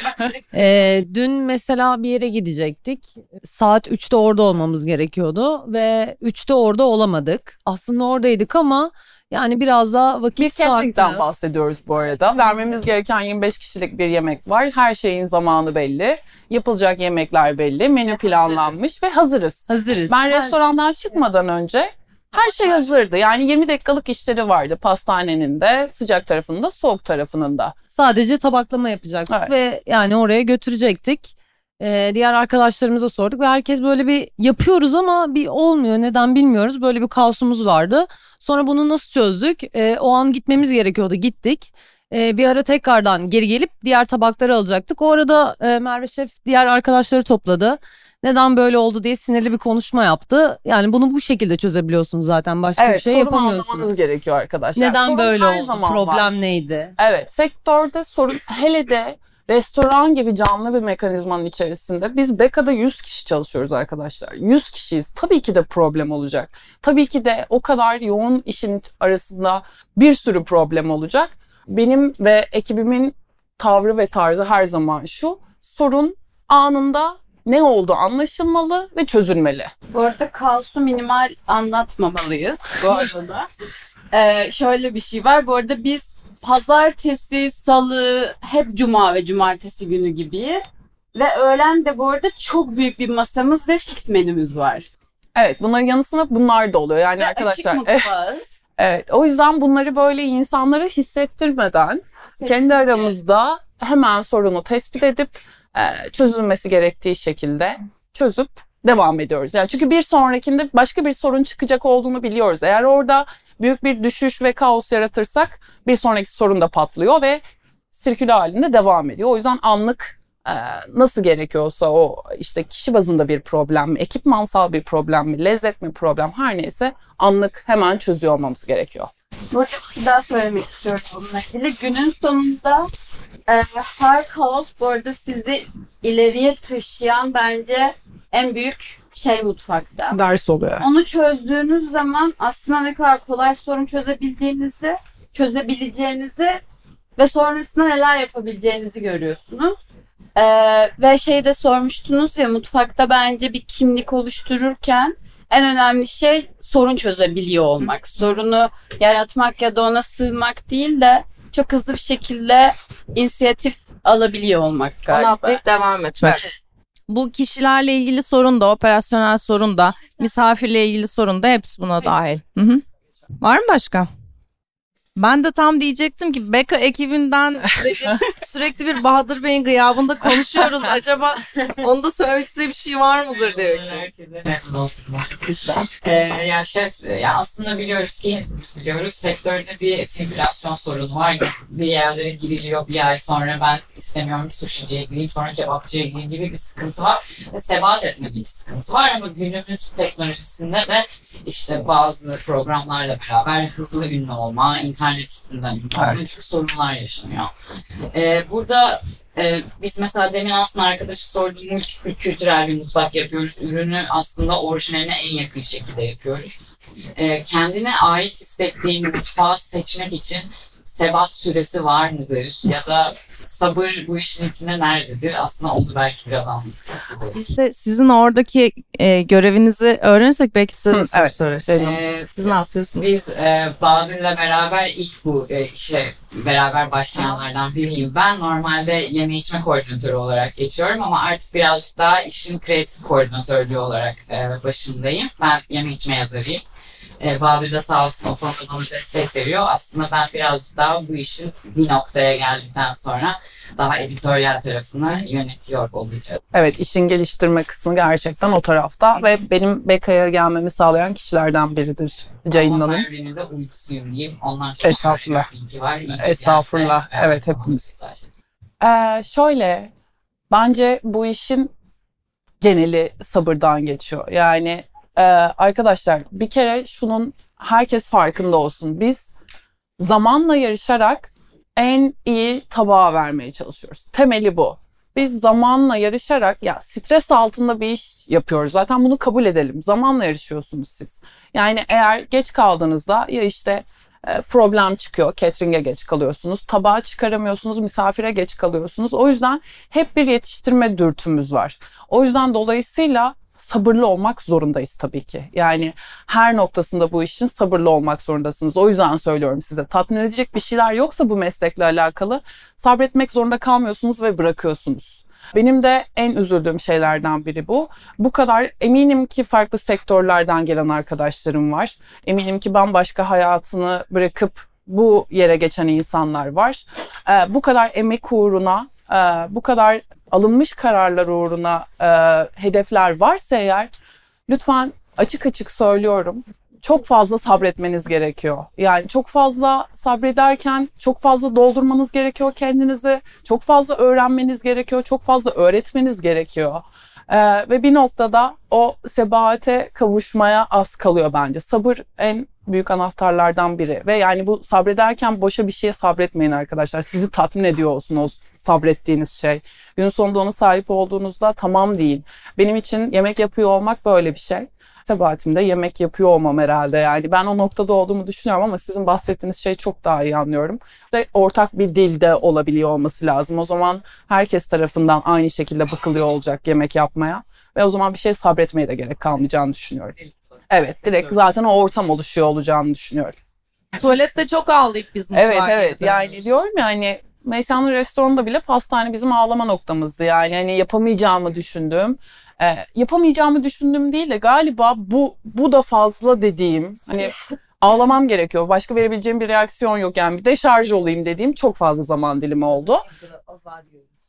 Ee, dün mesela bir yere gidecektik. Saat 3'te orada olmamız gerekiyordu ve 3'te orada olamadık. Aslında oradaydık ama yani biraz daha vakit Bir catering'den sarktı. bahsediyoruz bu arada. Vermemiz gereken 25 kişilik bir yemek var. Her şeyin zamanı belli. Yapılacak yemekler belli. Menü planlanmış ve hazırız. Hazırız. Ben restorandan çıkmadan önce her şey hazırdı. Yani 20 dakikalık işleri vardı pastanenin de, sıcak tarafında, soğuk tarafının da. Sadece tabaklama yapacaktık Evet. ve yani oraya götürecektik. Ee, diğer arkadaşlarımıza sorduk ve herkes böyle bir yapıyoruz ama bir olmuyor neden bilmiyoruz. Böyle bir kaosumuz vardı. Sonra bunu nasıl çözdük? Ee, o an gitmemiz gerekiyordu gittik. Ee, bir ara tekrardan geri gelip diğer tabakları alacaktık. O arada e, Merve Şef diğer arkadaşları topladı. Neden böyle oldu diye sinirli bir konuşma yaptı. Yani bunu bu şekilde çözebiliyorsunuz zaten. Başka bir Evet, şey sorunu anlamanız yapamıyorsunuz. gerekiyor arkadaşlar. Neden Sorun böyle oldu? Problem var. neydi? Evet, sektörde sorun hele de restoran gibi canlı bir mekanizmanın içerisinde biz Beka'da 100 kişi çalışıyoruz arkadaşlar. 100 kişiyiz. Tabii ki de problem olacak. Tabii ki de o kadar yoğun işin arasında bir sürü problem olacak. Benim ve ekibimin tavrı ve tarzı her zaman şu. Sorun anında ne oldu anlaşılmalı ve çözülmeli. Bu arada kaosu minimal anlatmamalıyız bu arada. Ee, şöyle bir şey var. Bu arada biz pazartesi, salı, hep cuma ve cumartesi günü gibiyiz. Ve öğlen de bu arada çok büyük bir masamız ve fix menümüz var. Evet bunların yanı sıra bunlar da oluyor. Yani Ve arkadaşlar açık mutfağız. evet o yüzden bunları böyle insanlara hissettirmeden kendi Sessizce. aramızda hemen sorunu tespit edip çözülmesi gerektiği şekilde çözüp devam ediyoruz. Yani çünkü bir sonrakinde başka bir sorun çıkacak olduğunu biliyoruz. Eğer orada büyük bir düşüş ve kaos yaratırsak bir sonraki sorun da patlıyor ve sirkül halinde devam ediyor. O yüzden anlık e, nasıl gerekiyorsa o işte kişi bazında bir problem mi, ekipmansal bir problem mi, lezzet mi problem her neyse anlık hemen çözüyor olmamız gerekiyor. Burada bir şey daha söylemek istiyorum bununla ilgili. Günün sonunda e, her kaos bu arada sizi ileriye taşıyan bence en büyük şey mutfakta. Ders oluyor. Onu çözdüğünüz zaman aslında ne kadar kolay sorun çözebildiğinizi, çözebileceğinizi ve sonrasında neler yapabileceğinizi görüyorsunuz. Ee, ve şey de sormuştunuz ya mutfakta bence bir kimlik oluştururken en önemli şey sorun çözebiliyor olmak. Sorunu yaratmak ya da ona sığınmak değil de çok hızlı bir şekilde inisiyatif alabiliyor olmak galiba. atlayıp devam etmek. Bu kişilerle ilgili sorun da, operasyonel sorun da, misafirle ilgili sorun da hepsi buna dahil. Hı hı. Var mı başka? Ben de tam diyecektim ki Beka ekibinden sürekli, bir Bahadır Bey'in gıyabında konuşuyoruz. Acaba onda söylemek istediği bir şey var mıdır diye. Herkese memnun oldum. Bizden. Ee, ya şef, ya aslında biliyoruz ki hepimiz biliyoruz sektörde bir sirkülasyon sorunu var. Bir yerlere giriliyor bir ay sonra ben istemiyorum sushi'ciye gireyim sonra kebapçıya gireyim gibi bir sıkıntı var. Ve sebat etme bir sıkıntı var ama günümüz teknolojisinde de işte bazı programlarla beraber hızlı ünlü olma, internet üstünden ünlü olma gibi sorunlar yaşanıyor. Ee, burada e, biz mesela demin aslında arkadaşı sorduğum multikültürel bir mutfak yapıyoruz. Ürünü aslında orijinaline en yakın şekilde yapıyoruz. Ee, kendine ait hissettiğin mutfağı seçmek için sebat süresi var mıdır? Ya da sabır bu işin içinde nerededir? Aslında onu belki biraz anlatsak. Biz de sizin oradaki e, görevinizi öğrenirsek belki size Hı, soru evet. sorarız. Ee, Siz ne yapıyorsunuz? Biz e, Bahadır'la beraber ilk bu e, işe beraber başlayanlardan biriyim. Ben normalde yeme içme koordinatörü olarak geçiyorum ama artık birazcık daha işin kreatif koordinatörlüğü olarak e, başındayım. Ben yeme içme yazarıyım. E, Bahadır da sağ olsun o konuda bana destek veriyor. Aslında ben birazcık daha bu işin bir noktaya geldikten sonra daha editoryal tarafını yönetiyor olacağım. Evet işin geliştirme kısmı gerçekten o tarafta ve benim Beka'ya gelmemi sağlayan kişilerden biridir Ama Hanım. Merve'nin de uykusuyum diyeyim. Ondan çok Estağfurullah. bilgi var. İyi Estağfurullah. geldi. Evet, hepimiz. Ee, şöyle bence bu işin geneli sabırdan geçiyor. Yani e, arkadaşlar bir kere şunun herkes farkında olsun. Biz zamanla yarışarak en iyi tabağı vermeye çalışıyoruz. Temeli bu. Biz zamanla yarışarak ya stres altında bir iş yapıyoruz. Zaten bunu kabul edelim. Zamanla yarışıyorsunuz siz. Yani eğer geç kaldığınızda ya işte e, problem çıkıyor. Catering'e geç kalıyorsunuz. Tabağı çıkaramıyorsunuz. Misafire geç kalıyorsunuz. O yüzden hep bir yetiştirme dürtümüz var. O yüzden dolayısıyla sabırlı olmak zorundayız tabii ki. Yani her noktasında bu işin sabırlı olmak zorundasınız. O yüzden söylüyorum size. Tatmin edecek bir şeyler yoksa bu meslekle alakalı sabretmek zorunda kalmıyorsunuz ve bırakıyorsunuz. Benim de en üzüldüğüm şeylerden biri bu. Bu kadar eminim ki farklı sektörlerden gelen arkadaşlarım var. Eminim ki bambaşka hayatını bırakıp bu yere geçen insanlar var. Ee, bu kadar emek uğruna, e, bu kadar alınmış kararlar uğruna e, hedefler varsa eğer lütfen açık açık söylüyorum çok fazla sabretmeniz gerekiyor. Yani çok fazla sabrederken çok fazla doldurmanız gerekiyor kendinizi. Çok fazla öğrenmeniz gerekiyor. Çok fazla öğretmeniz gerekiyor. Ee, ve bir noktada o sebahate kavuşmaya az kalıyor bence. Sabır en büyük anahtarlardan biri. Ve yani bu sabrederken boşa bir şeye sabretmeyin arkadaşlar. Sizi tatmin ediyor olsun o sabrettiğiniz şey. Gün sonunda ona sahip olduğunuzda tamam değil. Benim için yemek yapıyor olmak böyle bir şey. Sebahatimde yemek yapıyor olmam herhalde yani. Ben o noktada olduğumu düşünüyorum ama sizin bahsettiğiniz şeyi çok daha iyi anlıyorum. Ve ortak bir dilde olabiliyor olması lazım. O zaman herkes tarafından aynı şekilde bakılıyor olacak yemek yapmaya. Ve o zaman bir şey sabretmeye de gerek kalmayacağını düşünüyorum. Evet direkt zaten o ortam oluşuyor olacağını düşünüyorum. Tuvalette çok ağlayıp biz mutfağa Evet evet geri yani diyorum ya hani Meysa'nın restoranda bile pastane bizim ağlama noktamızdı. Yani hani yapamayacağımı düşündüğüm, e, yapamayacağımı düşündüğüm değil de galiba bu bu da fazla dediğim hani ağlamam gerekiyor. Başka verebileceğim bir reaksiyon yok yani bir deşarj olayım dediğim çok fazla zaman dilimi oldu.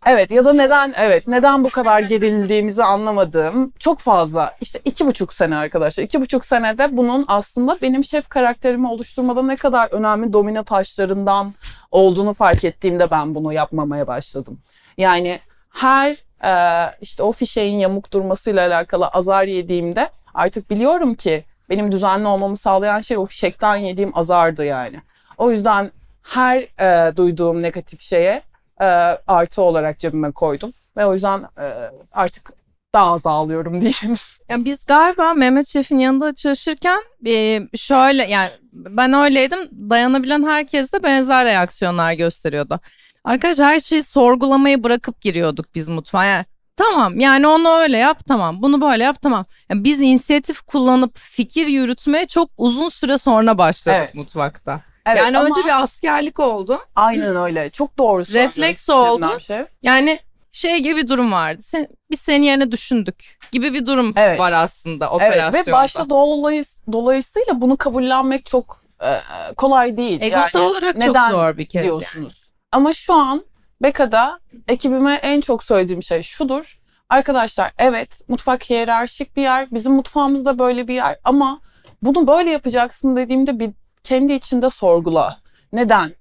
Evet ya da neden evet neden bu kadar gerildiğimizi anlamadığım çok fazla işte iki buçuk sene arkadaşlar iki buçuk senede bunun aslında benim şef karakterimi oluşturmada ne kadar önemli domino taşlarından olduğunu fark ettiğimde ben bunu yapmamaya başladım. Yani her e, işte o fişeğin yamuk durmasıyla alakalı azar yediğimde artık biliyorum ki benim düzenli olmamı sağlayan şey o fişekten yediğim azardı yani. O yüzden her e, duyduğum negatif şeye e, artı olarak cebime koydum. Ve o yüzden e, artık daha az ağlıyorum diyeyim. Ya biz galiba Mehmet Şef'in yanında çalışırken e, şöyle yani ben öyleydim dayanabilen herkes de benzer reaksiyonlar gösteriyordu. Arkadaşlar her şeyi sorgulamayı bırakıp giriyorduk biz mutfağa. Yani, tamam yani onu öyle yap tamam bunu böyle yap tamam. Yani biz inisiyatif kullanıp fikir yürütmeye çok uzun süre sonra başladık Evet. mutfakta. Evet, yani ama önce bir askerlik oldu. aynen öyle. Çok doğru Refleks oldu. Şef. Yani şey gibi bir durum vardı. Sen, biz senin yerine düşündük gibi bir durum Evet. var aslında Evet operasyonda. ve başta dolayıs dolayısıyla bunu kabullenmek çok e, kolay değil. Egosal Yani olarak çok neden zor bir kez yani. diyorsunuz. Ama şu an Beka'da ekibime en çok söylediğim şey şudur. Arkadaşlar evet mutfak hiyerarşik bir yer. Bizim mutfağımız da böyle bir yer ama bunu böyle yapacaksın dediğimde bir kendi içinde sorgula. Neden?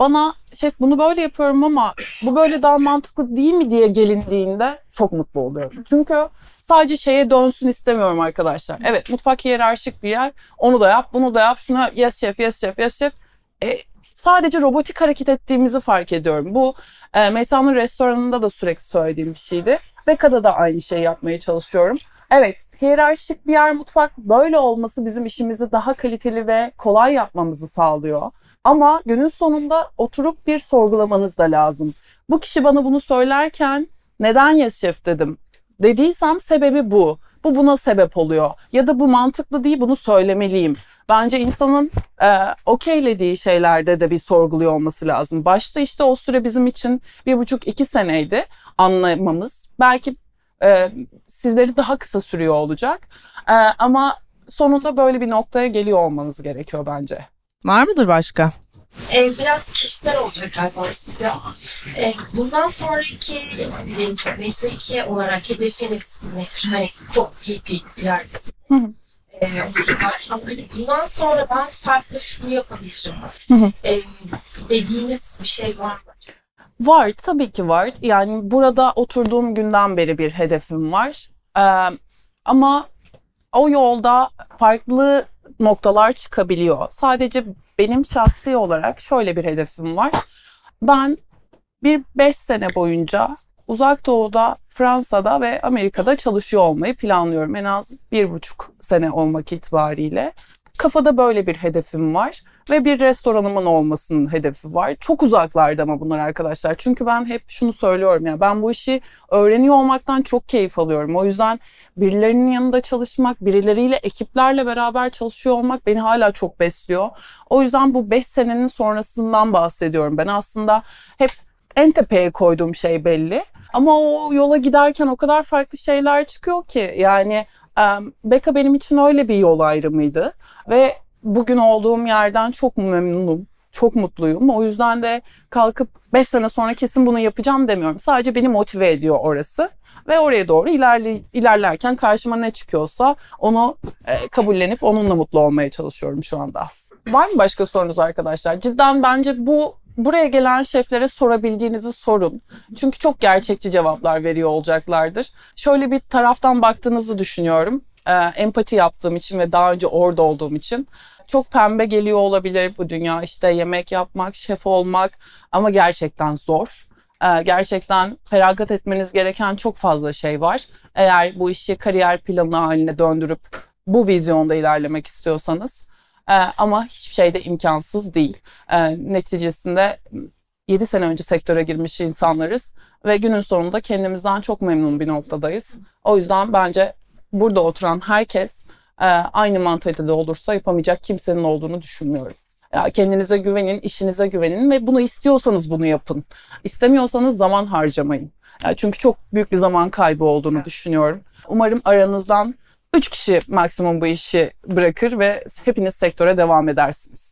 Bana şef bunu böyle yapıyorum ama bu böyle daha mantıklı değil mi diye gelindiğinde çok mutlu oluyorum. Çünkü sadece şeye dönsün istemiyorum arkadaşlar. Evet mutfak hiyerarşik bir yer. Onu da yap, bunu da yap. Şuna yes şef, yes şef, yes şef. E, sadece robotik hareket ettiğimizi fark ediyorum. Bu e, Meysa'nın restoranında da sürekli söylediğim bir şeydi. Beka'da da aynı şeyi yapmaya çalışıyorum. Evet, hiyerarşik bir yer mutfak böyle olması bizim işimizi daha kaliteli ve kolay yapmamızı sağlıyor. Ama günün sonunda oturup bir sorgulamanız da lazım. Bu kişi bana bunu söylerken neden yes şef dedim? Dediysem sebebi bu. Bu buna sebep oluyor. Ya da bu mantıklı değil bunu söylemeliyim. Bence insanın e, okeylediği şeylerde de bir sorguluyor olması lazım. Başta işte o süre bizim için bir buçuk iki seneydi anlamamız. Belki e, sizleri daha kısa sürüyor olacak. E, ama sonunda böyle bir noktaya geliyor olmanız gerekiyor bence. Var mıdır başka? E, biraz kişisel olacak galiba size ama e, bundan sonraki e, mesleki olarak hedefiniz nedir? Hani çok iyi bir yerdesiniz. Hı hı. E, o zaman ama hani bundan sonra ben farklı şunu yapabilirim. Hı hı. E, dediğiniz bir şey var mı? Var tabii ki var. Yani burada oturduğum günden beri bir hedefim var. Ee, ama o yolda farklı noktalar çıkabiliyor. Sadece benim şahsi olarak şöyle bir hedefim var. Ben bir beş sene boyunca Uzak Doğu'da, Fransa'da ve Amerika'da çalışıyor olmayı planlıyorum. En az bir buçuk sene olmak itibariyle. Kafada böyle bir hedefim var ve bir restoranımın olmasının hedefi var. Çok uzaklarda ama bunlar arkadaşlar. Çünkü ben hep şunu söylüyorum ya ben bu işi öğreniyor olmaktan çok keyif alıyorum. O yüzden birilerinin yanında çalışmak, birileriyle ekiplerle beraber çalışıyor olmak beni hala çok besliyor. O yüzden bu 5 senenin sonrasından bahsediyorum. Ben aslında hep en tepeye koyduğum şey belli. Ama o yola giderken o kadar farklı şeyler çıkıyor ki yani Beka benim için öyle bir yol ayrımıydı ve bugün olduğum yerden çok memnunum. Çok mutluyum. O yüzden de kalkıp 5 sene sonra kesin bunu yapacağım demiyorum. Sadece beni motive ediyor orası. Ve oraya doğru ilerle, ilerlerken karşıma ne çıkıyorsa onu e, kabullenip onunla mutlu olmaya çalışıyorum şu anda. Var mı başka sorunuz arkadaşlar? Cidden bence bu buraya gelen şeflere sorabildiğinizi sorun. Çünkü çok gerçekçi cevaplar veriyor olacaklardır. Şöyle bir taraftan baktığınızı düşünüyorum. E, empati yaptığım için ve daha önce orada olduğum için çok pembe geliyor olabilir bu dünya. İşte yemek yapmak, şef olmak ama gerçekten zor. E, gerçekten feragat etmeniz gereken çok fazla şey var. Eğer bu işi kariyer planı haline döndürüp bu vizyonda ilerlemek istiyorsanız. E, ama hiçbir şey de imkansız değil. E, neticesinde 7 sene önce sektöre girmiş insanlarız ve günün sonunda kendimizden çok memnun bir noktadayız. O yüzden bence burada oturan herkes e, aynı mantalitede olursa yapamayacak kimsenin olduğunu düşünmüyorum. Ya kendinize güvenin, işinize güvenin ve bunu istiyorsanız bunu yapın. İstemiyorsanız zaman harcamayın. Çünkü çok büyük bir zaman kaybı olduğunu düşünüyorum. Umarım aranızdan 3 kişi maksimum bu işi bırakır ve hepiniz sektöre devam edersiniz.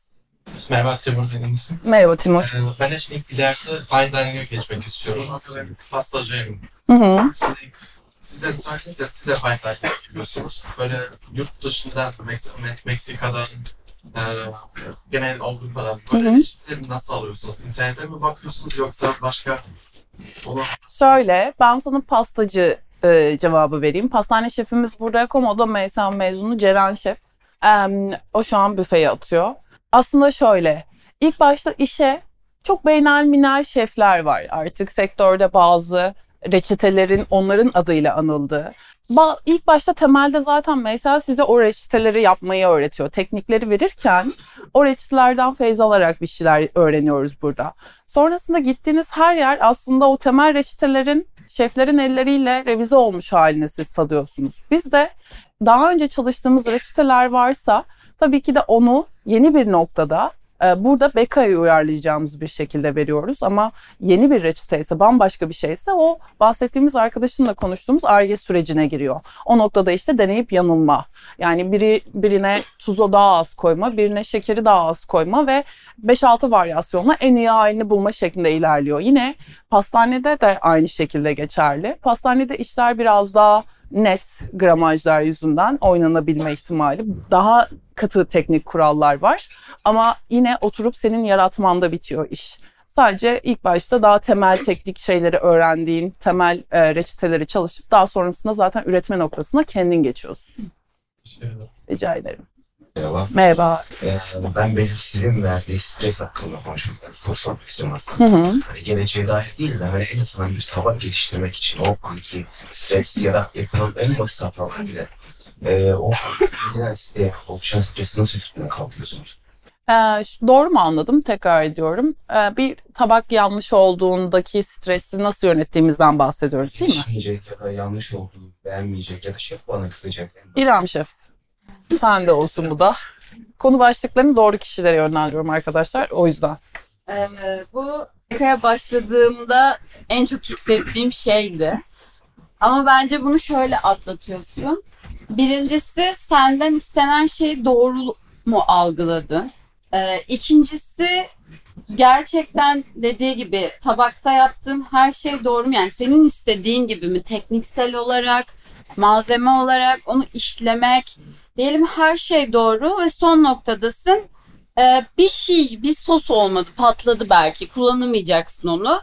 Merhaba Timur benim ismim. Merhaba Timur. Ee, ben de şimdi ileride fine dining'e geçmek istiyorum. Pastacıyım. Hı hı. Şimdi size size fine dining yapıyorsunuz. Böyle yurt dışından Meks- Me- Meksika'dan e, genel Avrupa'dan böyle Hı hı. işleri nasıl alıyorsunuz? İnternete mi bakıyorsunuz yoksa başka olan Şöyle ben sana pastacı e, cevabı vereyim. Pastane şefimiz burada Komodo MSN mezunu Ceren Şef. Em, o şu an büfeye atıyor. Aslında şöyle ilk başta işe çok beynel minel şefler var artık sektörde bazı reçetelerin onların adıyla anıldığı. Ba- ilk başta temelde zaten mesela size o reçeteleri yapmayı öğretiyor. Teknikleri verirken o reçetelerden feyz alarak bir şeyler öğreniyoruz burada. Sonrasında gittiğiniz her yer aslında o temel reçetelerin şeflerin elleriyle revize olmuş halini siz tadıyorsunuz. Biz de daha önce çalıştığımız reçeteler varsa tabii ki de onu yeni bir noktada burada Beka'ya uyarlayacağımız bir şekilde veriyoruz ama yeni bir reçete ise bambaşka bir şeyse o bahsettiğimiz arkadaşımla konuştuğumuz ARGE sürecine giriyor. O noktada işte deneyip yanılma. Yani biri birine tuzu daha az koyma, birine şekeri daha az koyma ve 5-6 varyasyonla en iyi halini bulma şeklinde ilerliyor. Yine pastanede de aynı şekilde geçerli. Pastanede işler biraz daha net gramajlar yüzünden oynanabilme ihtimali. Daha katı teknik kurallar var. Ama yine oturup senin yaratmanda bitiyor iş. Sadece ilk başta daha temel teknik şeyleri öğrendiğin, temel e, reçeteleri çalışıp daha sonrasında zaten üretme noktasına kendin geçiyorsun. Rica ederim. Merhaba. Merhaba. Ee, ben benim sizin verdiği stres hakkında konuşmak, konuşmak istiyorum aslında. Hı hı. Hani geleceğe dair değil de hani en azından bir tabak geliştirmek için o anki stres ya da yapılan en basit hatalar bile e, o biraz e, oluşan stresi nasıl üstüne kalkıyorsunuz? Ee, ş- doğru mu anladım? Tekrar ediyorum. Ee, bir tabak yanlış olduğundaki stresi nasıl yönettiğimizden bahsediyoruz değil mi? Yetişmeyecek ya da yanlış olduğu beğenmeyecek ya da şef bana kızacak. İrem Şef. Sen de olsun bu da. Konu başlıklarını doğru kişilere yönlendiriyorum arkadaşlar. O yüzden. Ee, bu Beka'ya başladığımda en çok hissettiğim şeydi. Ama bence bunu şöyle atlatıyorsun. Birincisi senden istenen şey doğru mu algıladın? Ee, ikincisi gerçekten dediği gibi tabakta yaptığın her şey doğru mu? Yani senin istediğin gibi mi? Tekniksel olarak, malzeme olarak onu işlemek. Diyelim her şey doğru ve son noktadasın. Ee, bir şey, bir sos olmadı, patladı belki. Kullanamayacaksın onu.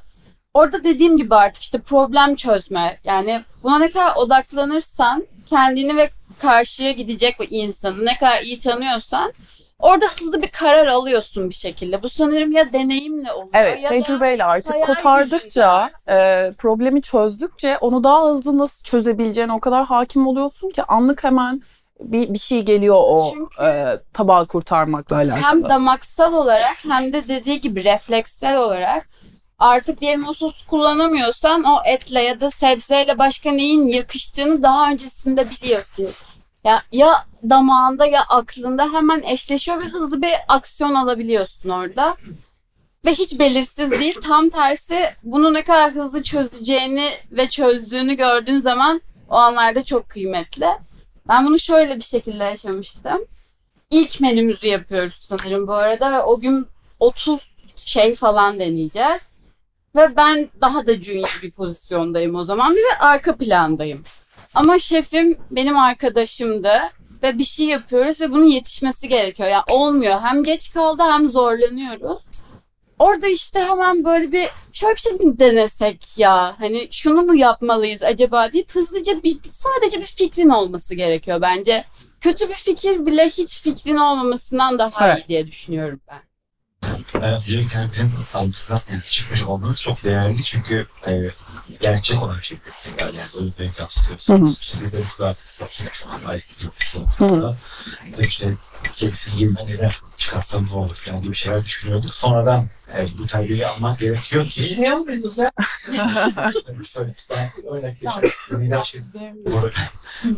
Orada dediğim gibi artık işte problem çözme. Yani buna ne kadar odaklanırsan kendini ve karşıya gidecek bir insanı ne kadar iyi tanıyorsan orada hızlı bir karar alıyorsun bir şekilde. Bu sanırım ya deneyimle oluyor Evet, ya da tecrübeyle artık hayal kotardıkça, e, problemi çözdükçe onu daha hızlı nasıl çözebileceğine o kadar hakim oluyorsun ki anlık hemen bir, bir şey geliyor o Çünkü- e, tabağı kurtarmakla alakalı. hem damaksal olarak hem de dediği gibi refleksel olarak artık diyelim o sosu kullanamıyorsan o etle ya da sebzeyle başka neyin yakıştığını daha öncesinde biliyorsun. Ya, ya damağında ya aklında hemen eşleşiyor ve hızlı bir aksiyon alabiliyorsun orada. Ve hiç belirsiz değil. Tam tersi bunu ne kadar hızlı çözeceğini ve çözdüğünü gördüğün zaman o anlarda çok kıymetli. Ben bunu şöyle bir şekilde yaşamıştım ilk menümüzü yapıyoruz sanırım bu arada ve o gün 30 şey falan deneyeceğiz. Ve ben daha da junior bir pozisyondayım o zaman ve arka plandayım. Ama şefim benim arkadaşımdı ve bir şey yapıyoruz ve bunun yetişmesi gerekiyor. Yani olmuyor. Hem geç kaldı hem zorlanıyoruz. orada işte hemen böyle bir şöyle bir şey mi denesek ya hani şunu mu yapmalıyız acaba deyip hızlıca bir sadece bir fikrin olması gerekiyor bence. Kötü bir fikir bile hiç fikrin olmamasından daha Evet. iyi diye düşünüyorum ben. Ee, Öncelikle bizim algısından çıkmış olmanız çok değerli çünkü e, gerçek olan şeyleri tekrar yani öyle yansıtıyorsunuz. İşte biz de burada şu an. Ayet videosunda de işte kepsiz girme neden çıkarsam ne olur falan gibi şeyler düşünüyorduk. Sonradan e, bu terbiyeyi almak gerekiyor ki Düşünüyor muydunuz ya? şöyle ben örnek geçiyorum. Nida şey.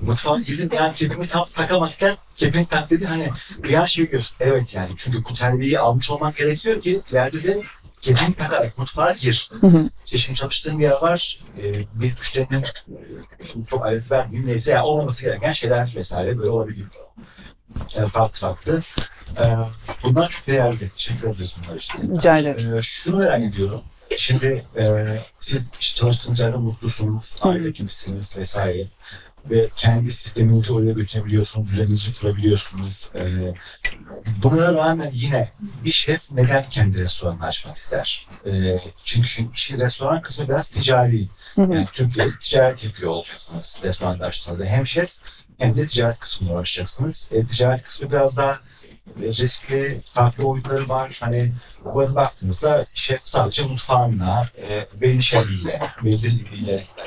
Mutfağa girdim yani kepimi tam takamazken kepin tak dedi hani bir an şey diyorsun. Evet yani çünkü bu terbiyeyi almış olman gerekiyor ki ileride de kepini takarak mutfağa gir. İşte şimdi çalıştığım bir yer var. Ee, bir müşterinin çok ayrıntı vermeyeyim neyse ya olmaması gereken şeyler vesaire böyle olabiliyor. Yani farklı farklı. Ee, bunlar çok değerli. Teşekkür ederiz bunlar için. Rica ederim. Ee, şunu merak ediyorum. Şimdi e, siz çalıştığınız yerde mutlusunuz, aile kimsiniz vesaire. Ve kendi sisteminizi oraya götürebiliyorsunuz, düzeninizi kurabiliyorsunuz. Ee, buna rağmen yine bir şef neden kendi restoranını açmak ister? Ee, çünkü şimdi işin restoran kısmı biraz ticari. Yani Türkiye'de ticaret yapıyor olacaksınız restoranda açtığınızda. Hem şef hem de ticaret kısmına uğraşacaksınız. E, ticaret kısmı biraz daha e, riskli, farklı oyunları var. Hani bu arada baktığımızda şef sadece mutfağınla, e, belli şeyiyle, belli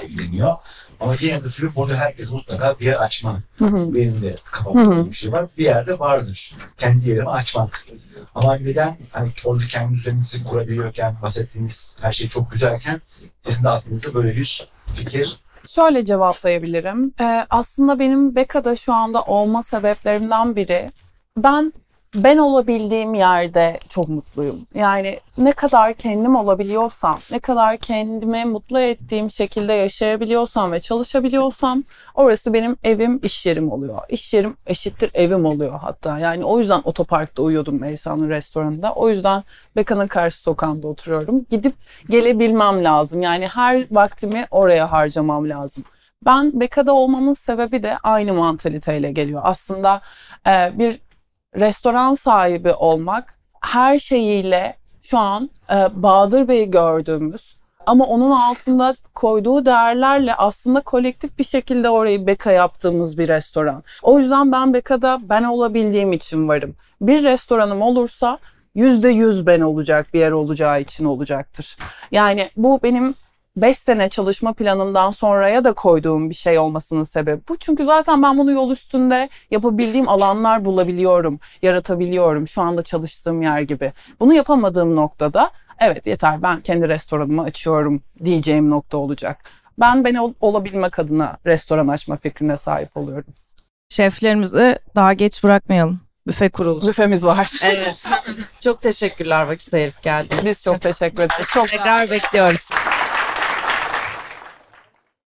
ilgileniyor. Ama diğer türlü burada herkes mutlaka bir yer açmak. Benim de kafamda bir şey var. Bir yerde vardır. Kendi yerimi açmak. Ama neden hani orada kendi düzeninizi kurabiliyorken, bahsettiğiniz her şey çok güzelken sizin de aklınızda böyle bir fikir Şöyle cevaplayabilirim. Ee, aslında benim Beka'da şu anda olma sebeplerimden biri ben ben olabildiğim yerde çok mutluyum. Yani ne kadar kendim olabiliyorsam, ne kadar kendimi mutlu ettiğim şekilde yaşayabiliyorsam ve çalışabiliyorsam orası benim evim, iş yerim oluyor. İş yerim eşittir evim oluyor hatta. Yani o yüzden otoparkta uyuyordum Meysa'nın restoranında. O yüzden Beka'nın karşı sokağında oturuyorum. Gidip gelebilmem lazım. Yani her vaktimi oraya harcamam lazım. Ben Beka'da olmamın sebebi de aynı mantaliteyle geliyor. Aslında e, bir restoran sahibi olmak her şeyiyle şu an e, Bahadır Bey'i gördüğümüz ama onun altında koyduğu değerlerle aslında kolektif bir şekilde orayı Beka yaptığımız bir restoran. O yüzden ben Beka'da ben olabildiğim için varım. Bir restoranım olursa yüzde yüz ben olacak bir yer olacağı için olacaktır. Yani bu benim 5 sene çalışma planından sonraya da koyduğum bir şey olmasının sebebi bu. Çünkü zaten ben bunu yol üstünde yapabildiğim alanlar bulabiliyorum, yaratabiliyorum şu anda çalıştığım yer gibi. Bunu yapamadığım noktada evet yeter ben kendi restoranımı açıyorum diyeceğim nokta olacak. Ben ben ol- olabilmek adına restoran açma fikrine sahip oluyorum. Şeflerimizi daha geç bırakmayalım. Büfe kurulu. Büfemiz var. Evet. Çok teşekkürler vakit ayırıp geldiğiniz Biz çok teşekkür ederiz. Çok Tekrar bekliyoruz.